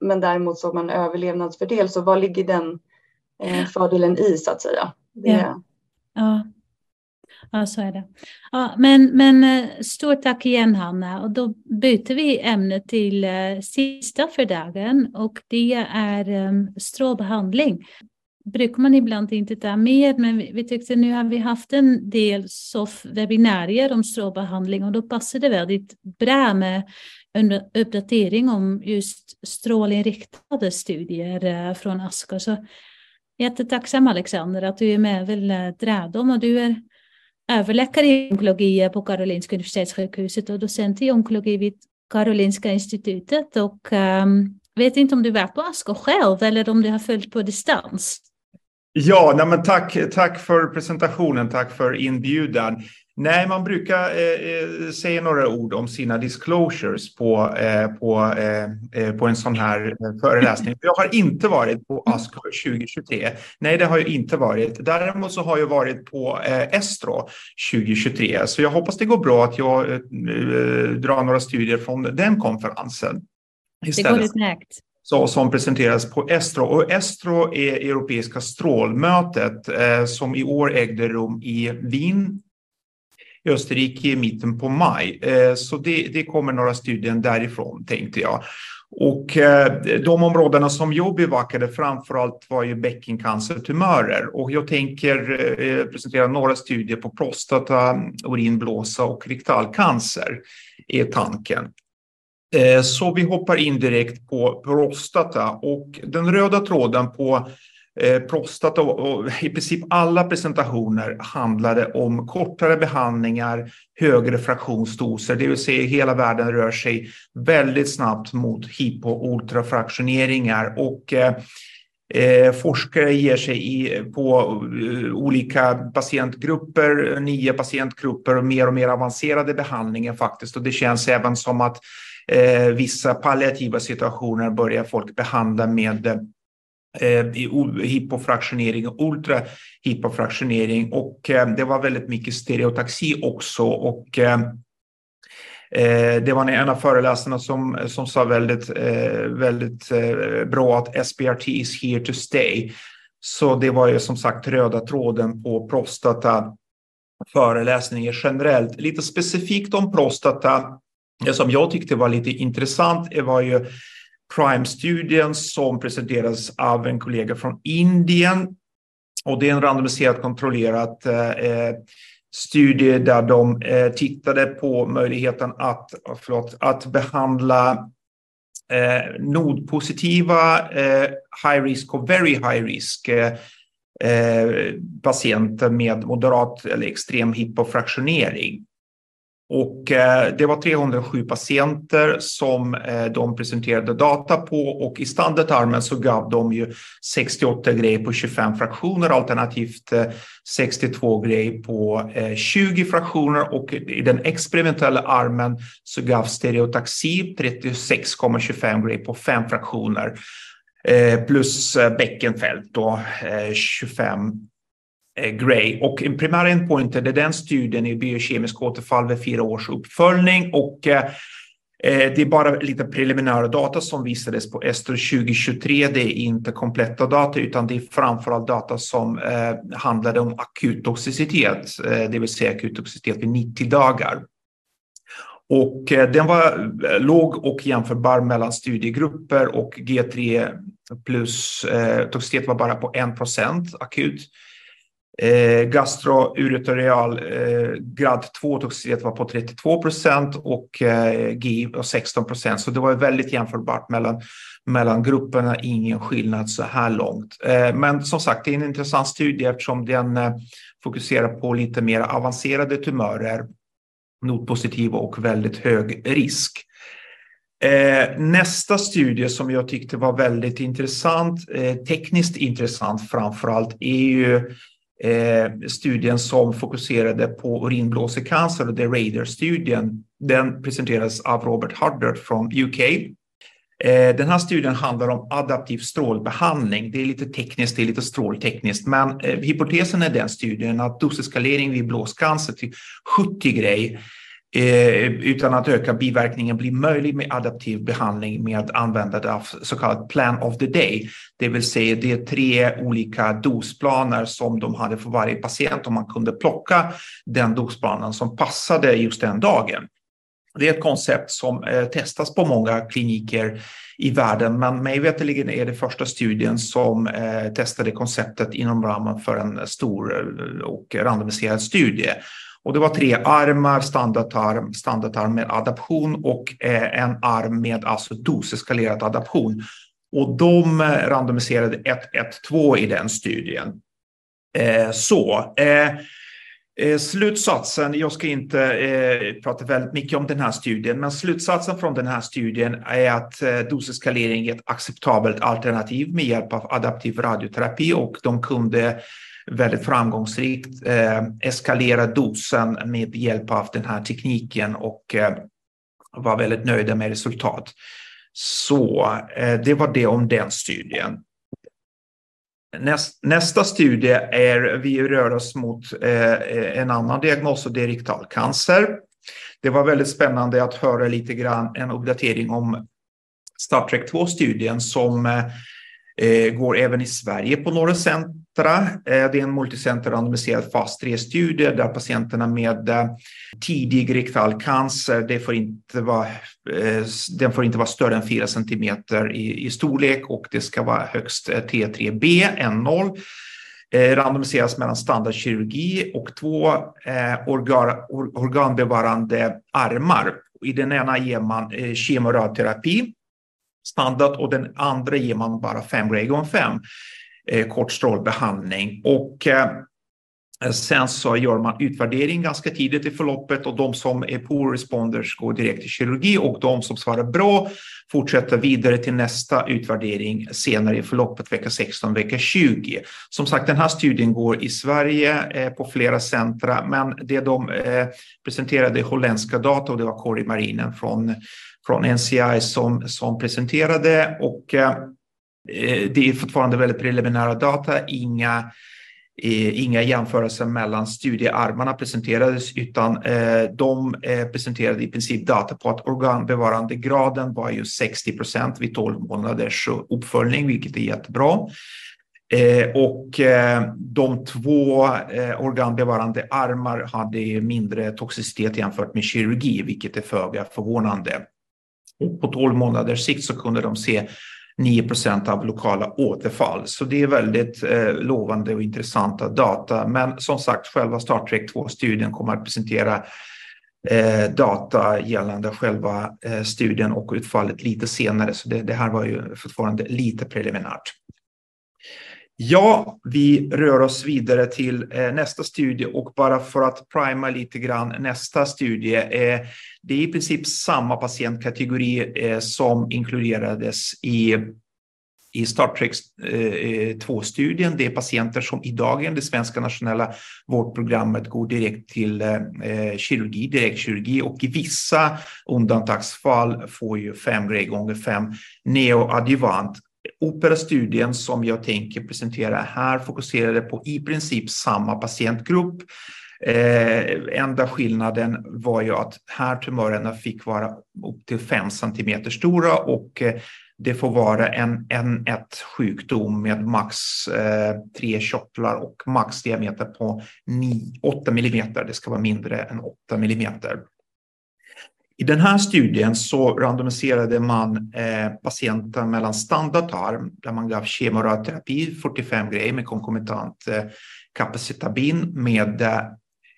men däremot såg man överlevnadsfördel. Så vad ligger den fördelen i så att säga? Det... Ja. ja. Ja, så är det. Ja, men, men eh, stort tack igen Hanna. Och då byter vi ämne till eh, sista för dagen och det är ehm, strålbehandling brukar man ibland inte ta med, men vi, vi tyckte nu har vi haft en del webbinarier om strålbehandling och då passar det väldigt bra med en uppdatering om just strålinriktade studier eh, från Asko. Så jättetacksam Alexander att du är med och vill dra dem och du är överläkare i onkologi på Karolinska universitetssjukhuset och docent i onkologi vid Karolinska institutet och um, vet inte om du var på Asko själv eller om du har följt på distans. Ja, nej men tack, tack för presentationen, tack för inbjudan. Nej, man brukar eh, eh, säga några ord om sina disclosures på, eh, på, eh, eh på en sån här eh, föreläsning. Jag har inte varit på ASCO 2023. Nej, det har jag inte varit. Däremot så har jag varit på Estro 2023. Så jag hoppas det går bra att jag drar några studier från den konferensen. Istället. Det går utmärkt så, som presenteras på Estro. Och Estro är Europeiska strålmötet eh, som i år ägde rum i Wien i Österrike i mitten på maj. Eh, så det, det kommer några studier därifrån tänkte jag. Och eh, de områdena som jag bevakade framförallt var ju bäckencancertumörer. Och jag tänker eh, presentera några studier på prostata, urinblåsa och rektalcancer är tanken. Så vi hoppar in direkt på prostata och den röda tråden på Eh, prostata och i princip alla presentationer handlade om kortare behandlingar, högre fraktionsdoser, det vill säga hela världen rör sig väldigt snabbt mot hypo och ultrafraktioneringar och eh, eh, forskare ger sig i, på uh, olika patientgrupper, nya patientgrupper och mer och mer avancerade behandlingar faktiskt. Och det känns även som att eh, vissa palliativa situationer börjar folk behandla med eh, Eh, hypofraktionering och ultrahypofraktionering och eh, det var väldigt mycket stereotaxi också och eh, eh det var en av föreläsarna som, som sa väldigt, eh, väldigt eh, bra att SBRT is here to stay. Så det var ju som sagt röda tråden på prostata föreläsningar generellt. Lite specifikt om prostata, det som jag tyckte var lite intressant var ju Prime-studien som presenterades av en kollega från Indien. Och det är en randomiserat kontrollerat eh, studie där de eh, tittade på möjligheten att, förlåt, att behandla eh, nodpositiva eh, high risk och very high risk eh, eh patienter med moderat eller extrem hippofraktionering. Och eh, det var 307 patienter som eh, de presenterade data på och i standardarmen så gav de ju 68 grejer på 25 fraktioner alternativt eh, 62 grejer på 20 fraktioner. Och i den experimentella armen så gav stereotaxi 36,25 grejer på 5 fraktioner. Plus bäckenfält då 25 Eh, Gray. Och en primär endpoint är den studien i biokemisk återfall vid fyra års uppföljning och eh, eh, det är bara lite preliminära data som visades på Ester 2023. Det är inte kompletta data utan det är framförallt data som handlade om akut toxicitet, det vill säga akut toxicitet vid 90 dagar. Och den var låg och jämförbar mellan studiegrupper och G3 plus toxicitet var bara på 1 procent akut Eh, gastroureterial eh, grad 2 toxicitet var på 32 procent och eh, GI var 16 procent. Så det var väldigt jämförbart mellan, mellan grupperna, ingen skillnad så här långt. Eh, men som sagt, det är en intressant studie eftersom den eh, fokuserar på lite mer avancerade tumörer, notpositiva och väldigt hög risk. Eh, nästa studie som jag tyckte var väldigt intressant, eh, tekniskt intressant framför allt, är ju eh, studien som fokuserade på urinblåsecancer, The Radar-studien, den presenterades av Robert Huddard från UK. Eh, den här studien handlar om adaptiv strålbehandling. Det är lite tekniskt, det är lite stråltekniskt, men eh, hypotesen i den studien är att doseskalering vid blåscancer till 70 grej Eh, utan att öka biverkningen blir möjlig med adaptiv behandling med användande av så kallad plan of the day. Det vill säga det är tre olika dosplaner som de hade för varje patient och man kunde plocka den dosplanen som passade just den dagen. Det är ett koncept som eh, testas på många kliniker i världen, men mig veterligen är det första studien som eh, testade konceptet inom ramen för en stor eh, och randomiserad studie. Och det var tre armar, standardarm, standardarm med adaption och eh, en arm med alltså doseskalerad adaption. Och de eh, randomiserade 1-1-2 i den studien. Eh, så. Slutsatsen, jag ska inte eh, prata väldigt mycket om den här studien, men slutsatsen från den här studien är att eh, doseskalering är ett acceptabelt alternativ med hjälp av adaptiv radioterapi och de kunde väldigt framgångsrikt eh, eskalera dosen med hjälp av den här tekniken och eh, var väldigt nöjda med resultat. Så eh, det var det om den studien. Näst, nästa studie är, vi rör oss mot eh, en annan diagnos och det är rektalcancer. Det var väldigt spännande att höra lite grann en uppdatering om Star Trek 2-studien som eh, går även i Sverige på några Astra. Eh, det är en multicenter randomiserad fas 3-studie där patienterna med eh, tidig rektal cancer, det får inte vara, eh, den får inte vara större än 4 centimeter i, i storlek och det ska vara högst T3B, N0 randomiseras mellan standardkirurgi och två eh, organ, or, organbevarande armar. I den ena ger man eh, kemoradioterapi standard och den andra ger man bara 5 Gregon 5 Eh, kort strålbehandling. Och eh, Sen så gör man utvärdering ganska tidigt i förloppet och de som är poor responders går direkt till kirurgi och de som svarar bra fortsätter vidare till nästa utvärdering senare i förloppet, vecka 16, vecka 20. Som sagt, den här studien går i Sverige eh, på flera centra, men det de presenterade presenterade holländska data och det var Kori Marinen från, från NCI som, som presenterade och Eh, det är fortfarande väldigt preliminära data, inga eh, Inga jämförelser mellan studiearmarna presenterades utan eh, de eh, presenterade i princip data på att organbevarandegraden var ju 60 procent vid 12 månaders uppföljning, vilket är jättebra. Eh, och eh, de två organbevarande armar hade mindre toxicitet jämfört med kirurgi, vilket är föga förvånande. Och på 12 månaders sikt så kunde de se 9 procent av lokala återfall. Så det är väldigt eh, lovande och intressanta data. Men som sagt, själva Star Trek 2-studien kommer att presentera eh, data gällande själva eh, studien och utfallet lite senare. Så det, det här var ju fortfarande lite preliminärt. Ja, vi rör oss vidare till eh, nästa studie och bara för att prima lite grann nästa studie. Eh, det är i princip samma patientkategori eh, som inkluderades i i Star Trek eh, eh, 2-studien. Det är patienter som idag i det svenska nationella vårdprogrammet går direkt till eh, kirurgi, direktkirurgi och i vissa undantagsfall får ju 5 gånger 5 neoadjuvant Operastudien som jag tänker presentera här fokuserade på i princip samma patientgrupp. Eh, enda skillnaden var ju att här tumörerna fick vara upp till 5 centimeter stora och eh, det får vara en, en ett sjukdom med max eh, tre kjottlar och max diameter på 9, 8 millimeter. Det ska vara mindre än 8 millimeter. I den här studien så randomiserade man eh, patienter mellan standardarm där man gav kemoterapi, 45 grejer med konkomitant eh, kapacitabin med eh,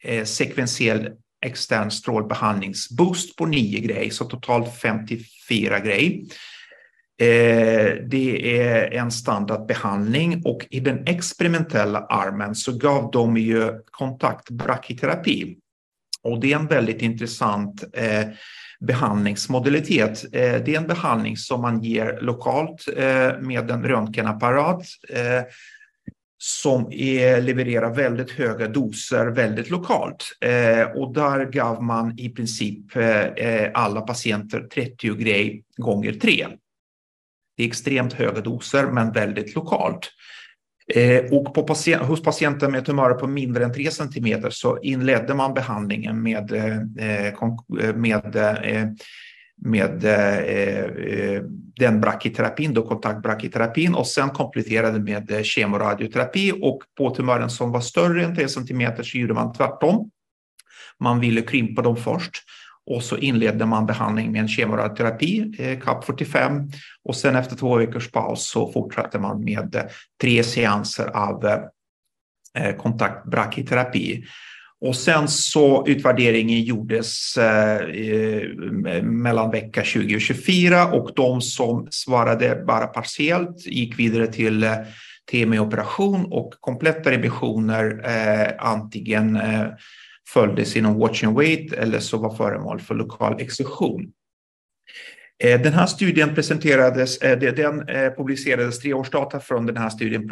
eh, sekventiell extern strålbehandlingsboost på 9 grejer, så totalt 54 grejer. Eh, det är en standardbehandling och i den experimentella armen så gav de ju kontaktbrachyterapi och det är en väldigt intressant eh, behandlingsmodalitet. Eh, det är en behandling som man ger lokalt eh, med en röntgenapparat eh, som är, levererar väldigt höga doser väldigt lokalt. Eh, och där gav man i princip eh, eh alla patienter 30 grej gånger 3. Det är extremt höga doser men väldigt lokalt. Eh, och på patient, hos patienter med tumörer på mindre än 3 cm så inledde man behandlingen med, eh, eh, eh med, eh, eh, med den brachyterapin, då kontaktbrachyterapin och sen kompletterade med kemoradioterapi och på tumören som var större än 3 cm så gjorde man tvärtom. Man ville krympa dem först och så inledde man behandling med en kemoterapi, eh, CAP45 och sen efter två veckors paus så fortsatte man med eh, tre seanser av eh, kontaktbrachyterapi. Och sen så utvärderingen gjordes eh, mellan vecka 20 och 24 och de som svarade bara partiellt gick vidare till eh, TME-operation och kompletta revisioner eh, antingen följdes inom Watch and Wait eller så var föremål för lokal exekution. Eh, den här studien presenterades, eh, den eh, publicerades, treårsdata från den här studien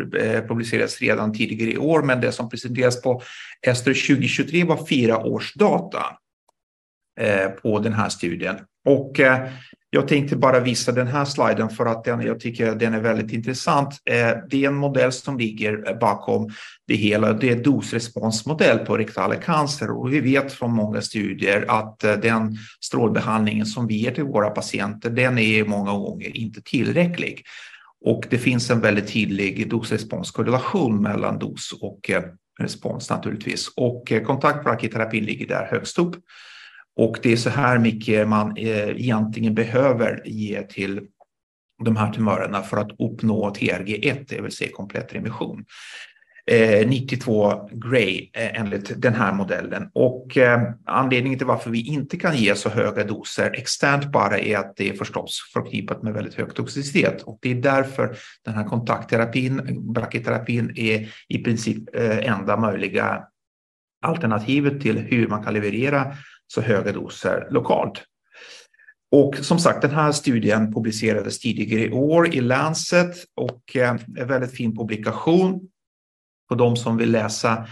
publicerades redan tidigare i år, men det som presenterades på Ester 2023 var fyra års data på den här studien. Och jag tänkte bara visa den här sliden för att den, jag tycker den är väldigt intressant. Eh, det är en modell som ligger eh, bakom det hela. Det är dosresponsmodell på rektal cancer och vi vet från många studier att eh, den strålbehandlingen som vi ger till våra patienter, den är många gånger inte tillräcklig. Och det finns en väldigt tydlig dosresponskorrelation mellan dos och respons naturligtvis. Och eh, kontaktbrachyterapin ligger där högst upp. Och det är så här mycket man eh, egentligen behöver ge till de här tumörerna för att uppnå TRG1, det vill säga komplett remission. Eh, 92 Gray eh, enligt den här modellen. Och eh, anledningen till varför vi inte kan ge så höga doser externt bara är att det är förstås förknippat med väldigt hög toxicitet. Och det är därför den här kontaktterapin, brachyterapin, är i princip eh, enda möjliga alternativet till hur man kan leverera så höga doser lokalt. Och som sagt, den här studien publicerades tidigare i år i Lancet och eh, en väldigt fin publikation för de som vill läsa.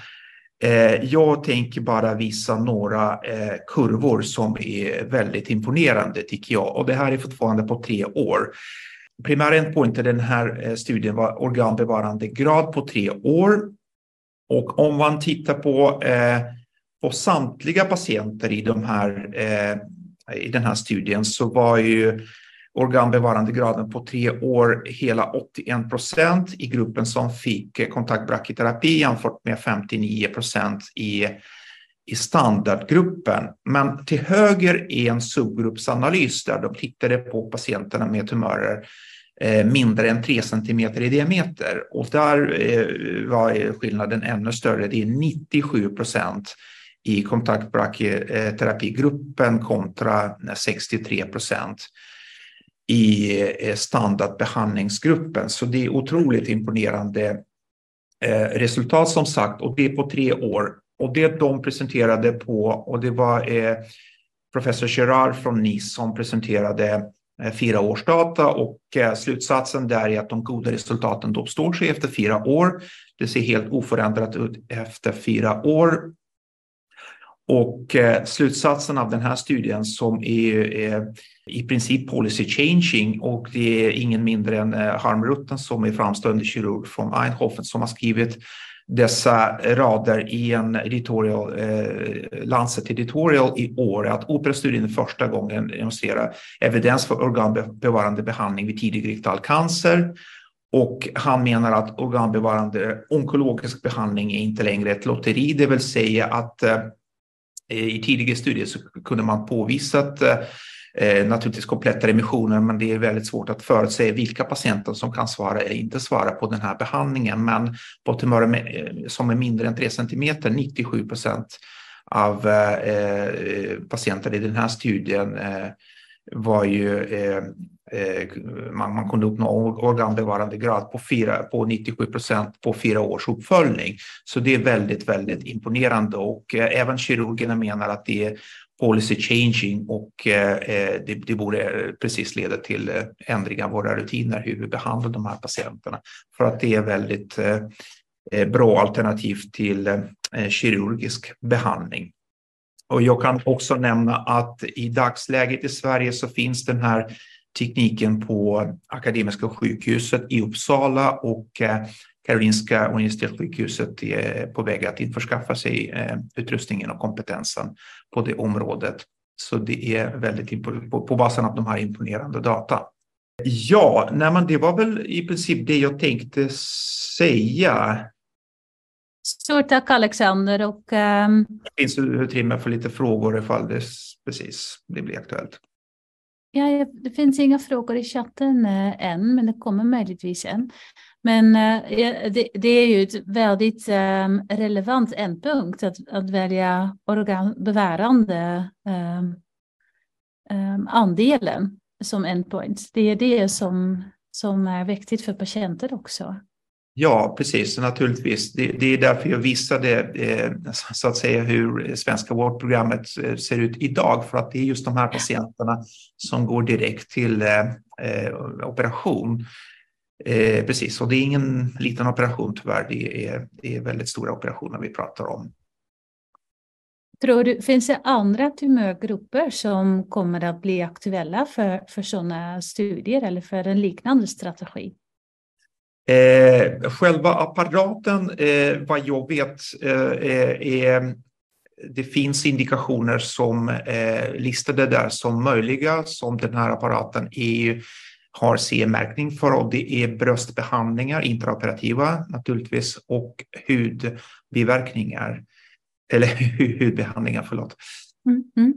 Eh, jag tänker bara visa några eh, kurvor som är väldigt imponerande tycker jag. Och det här är fortfarande på tre år. Primär endpoint i den här studien var organbevarande grad på tre år. Och om man tittar på, på samtliga patienter i, de här, eh, i den här studien så var ju organbevarandegraden på tre år hela 81 procent i gruppen som fick kontaktbrachyterapi jämfört med 59 procent i, i standardgruppen. Men till höger är en subgruppsanalys där de tittade på patienterna med tumörer eh, mindre än 3 cm i diameter. Och där eh, var skillnaden ännu större. Det är 97 procent i kontaktbrachyterapigruppen kontra 63 procent i eh, standardbehandlingsgruppen. Så det är otroligt imponerande eh, resultat som sagt och det är på tre år. Och det de presenterade på, och det var eh, professor Gerard från Nice som presenterade fyra års data och slutsatsen där är att de goda resultaten då står sig efter fyra år. Det ser helt oförändrat ut efter fyra år. Och eh, slutsatsen av den här studien som är i princip policy changing och det är ingen mindre än eh, Harm Rutten som är framstående kirurg från Eindhoven som har skrivit dessa rader i en editorial, eh, Lancet editorial i år att operastudien första gången demonstrerar evidens för organbevarande behandling vid tidig rektal cancer. Och han menar att organbevarande onkologisk behandling är inte längre ett lotteri, det vill säga att eh, i tidigare studier så kunde man påvisa att eh, naturligtvis kompletta remissioner, men det är väldigt svårt att förutsäga vilka patienter som kan svara eller inte svara på den här behandlingen. Men på tumörer med, eh, som är mindre än 3 cm, 97 procent av eh, eh, patienter i den här studien eh, var ju eh Eh, man, man, kunde uppnå organbevarande grad på, fyra, på 97 procent på fyra års uppföljning. Så det är väldigt, väldigt imponerande och eh, även kirurgerna menar att det är policy changing och eh, eh det, det borde eh, precis leda till eh, ändring av våra rutiner hur vi behandlar de här patienterna. För att det är väldigt eh, bra alternativ till kirurgisk behandling. Och jag kan också nämna att i dagsläget i Sverige så finns den här tekniken på Akademiska sjukhuset i Uppsala och Karolinska universitetssjukhuset är på väg att införskaffa sig eh, utrustningen och kompetensen på det området. Så det är väldigt på basen av de här imponerande data. Ja, nej men det var väl i princip det jag tänkte säga. Stort tack Alexander. Och, um... Det finns utrymme för lite frågor ifall det precis det blir aktuellt. Ja, det finns inga frågor i chatten eh, än, men det kommer möjligtvis en. Men eh, det, det, är ju ett väldigt ehm, relevant ändpunkt att, att välja organbevärande ehm, ehm, andelen som endpoint. Det är det som, som är viktigt för patienter också. Ja, precis. Naturligtvis. Det, det är därför jag visade eh, så att säga hur svenska vårdprogrammet eh, ser ut idag. För att det är just de här patienterna som går direkt till eh, eh, operation. Eh, precis, och det är ingen liten operation tyvärr. Det är, det är väldigt stora operationer vi pratar om. Tror du, finns det andra tumörgrupper som kommer att bli aktuella för, för sådana studier eller för en liknande strategi? Eh, själva apparaten, eh, vad jag vet, eh, är, det finns indikationer som eh, listade där som möjliga, som den här apparaten är har CE-märkning för och det är bröstbehandlingar, intraoperativa naturligtvis, och hudbiverkningar. Eller hudbehandlingar, förlåt. Mm, mm.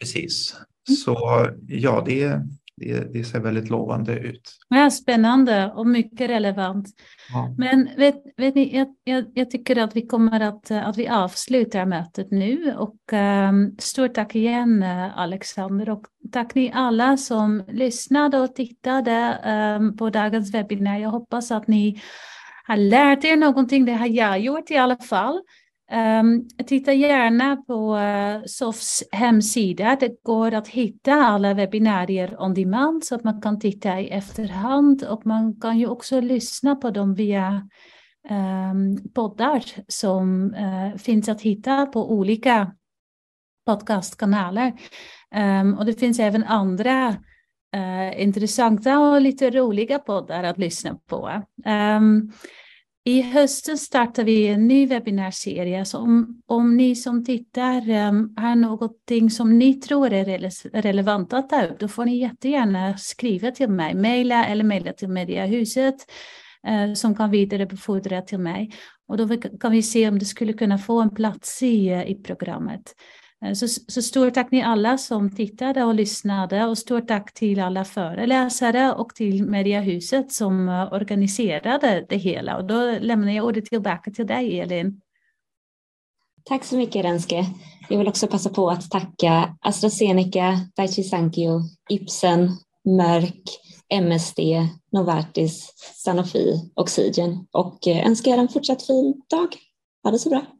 Precis. Mm. Så ja, det, det, det, ser väldigt lovande ut. Ja, spännande och mycket relevant. Ja. Men vet, vet ni, jag, jag, jag, tycker att vi kommer att, att vi avslutar mötet nu och um, stort tack igen Alexander och tack ni alla som lyssnade och tittade um, på dagens webinar. Jag hoppas att ni har lärt er någonting, det har jag gjort i alla fall. Um, titta gärna på uh, SOFs hemsida. Det går att hitta alla webbinarier on demand så att man kan titta i efterhand och man kan ju också lyssna på dem via um, poddar som uh, finns att hitta på olika podcastkanaler. Um, och det finns även andra uh, intressanta och lite roliga poddar att lyssna på. I hösten startar vi en ny webbinarserie. Så om, om ni som tittar um, har någonting som ni tror är rele relevant att ta upp, då får ni jättegärna skriva till mig, mejla eller mejla till Mediahuset uh, som kan vidarebefordra till mig. Och då kan vi se om det skulle kunna få en plats i, eh, i programmet. Eh, så, så stort tack ni alla som tittade och lyssnade och stort tack till alla föreläsare och till Mediahuset som eh, organiserade det hela. Och då lämnar jag ordet tillbaka till dig Elin. Tack så mycket Renske. Jag vill också passa på att tacka AstraZeneca, Daiichi Sankyo, Ipsen, Merck, MSD, Novartis, Sanofi, Oxygen och eh, önskar er en fortsatt fin dag. Ha det så bra.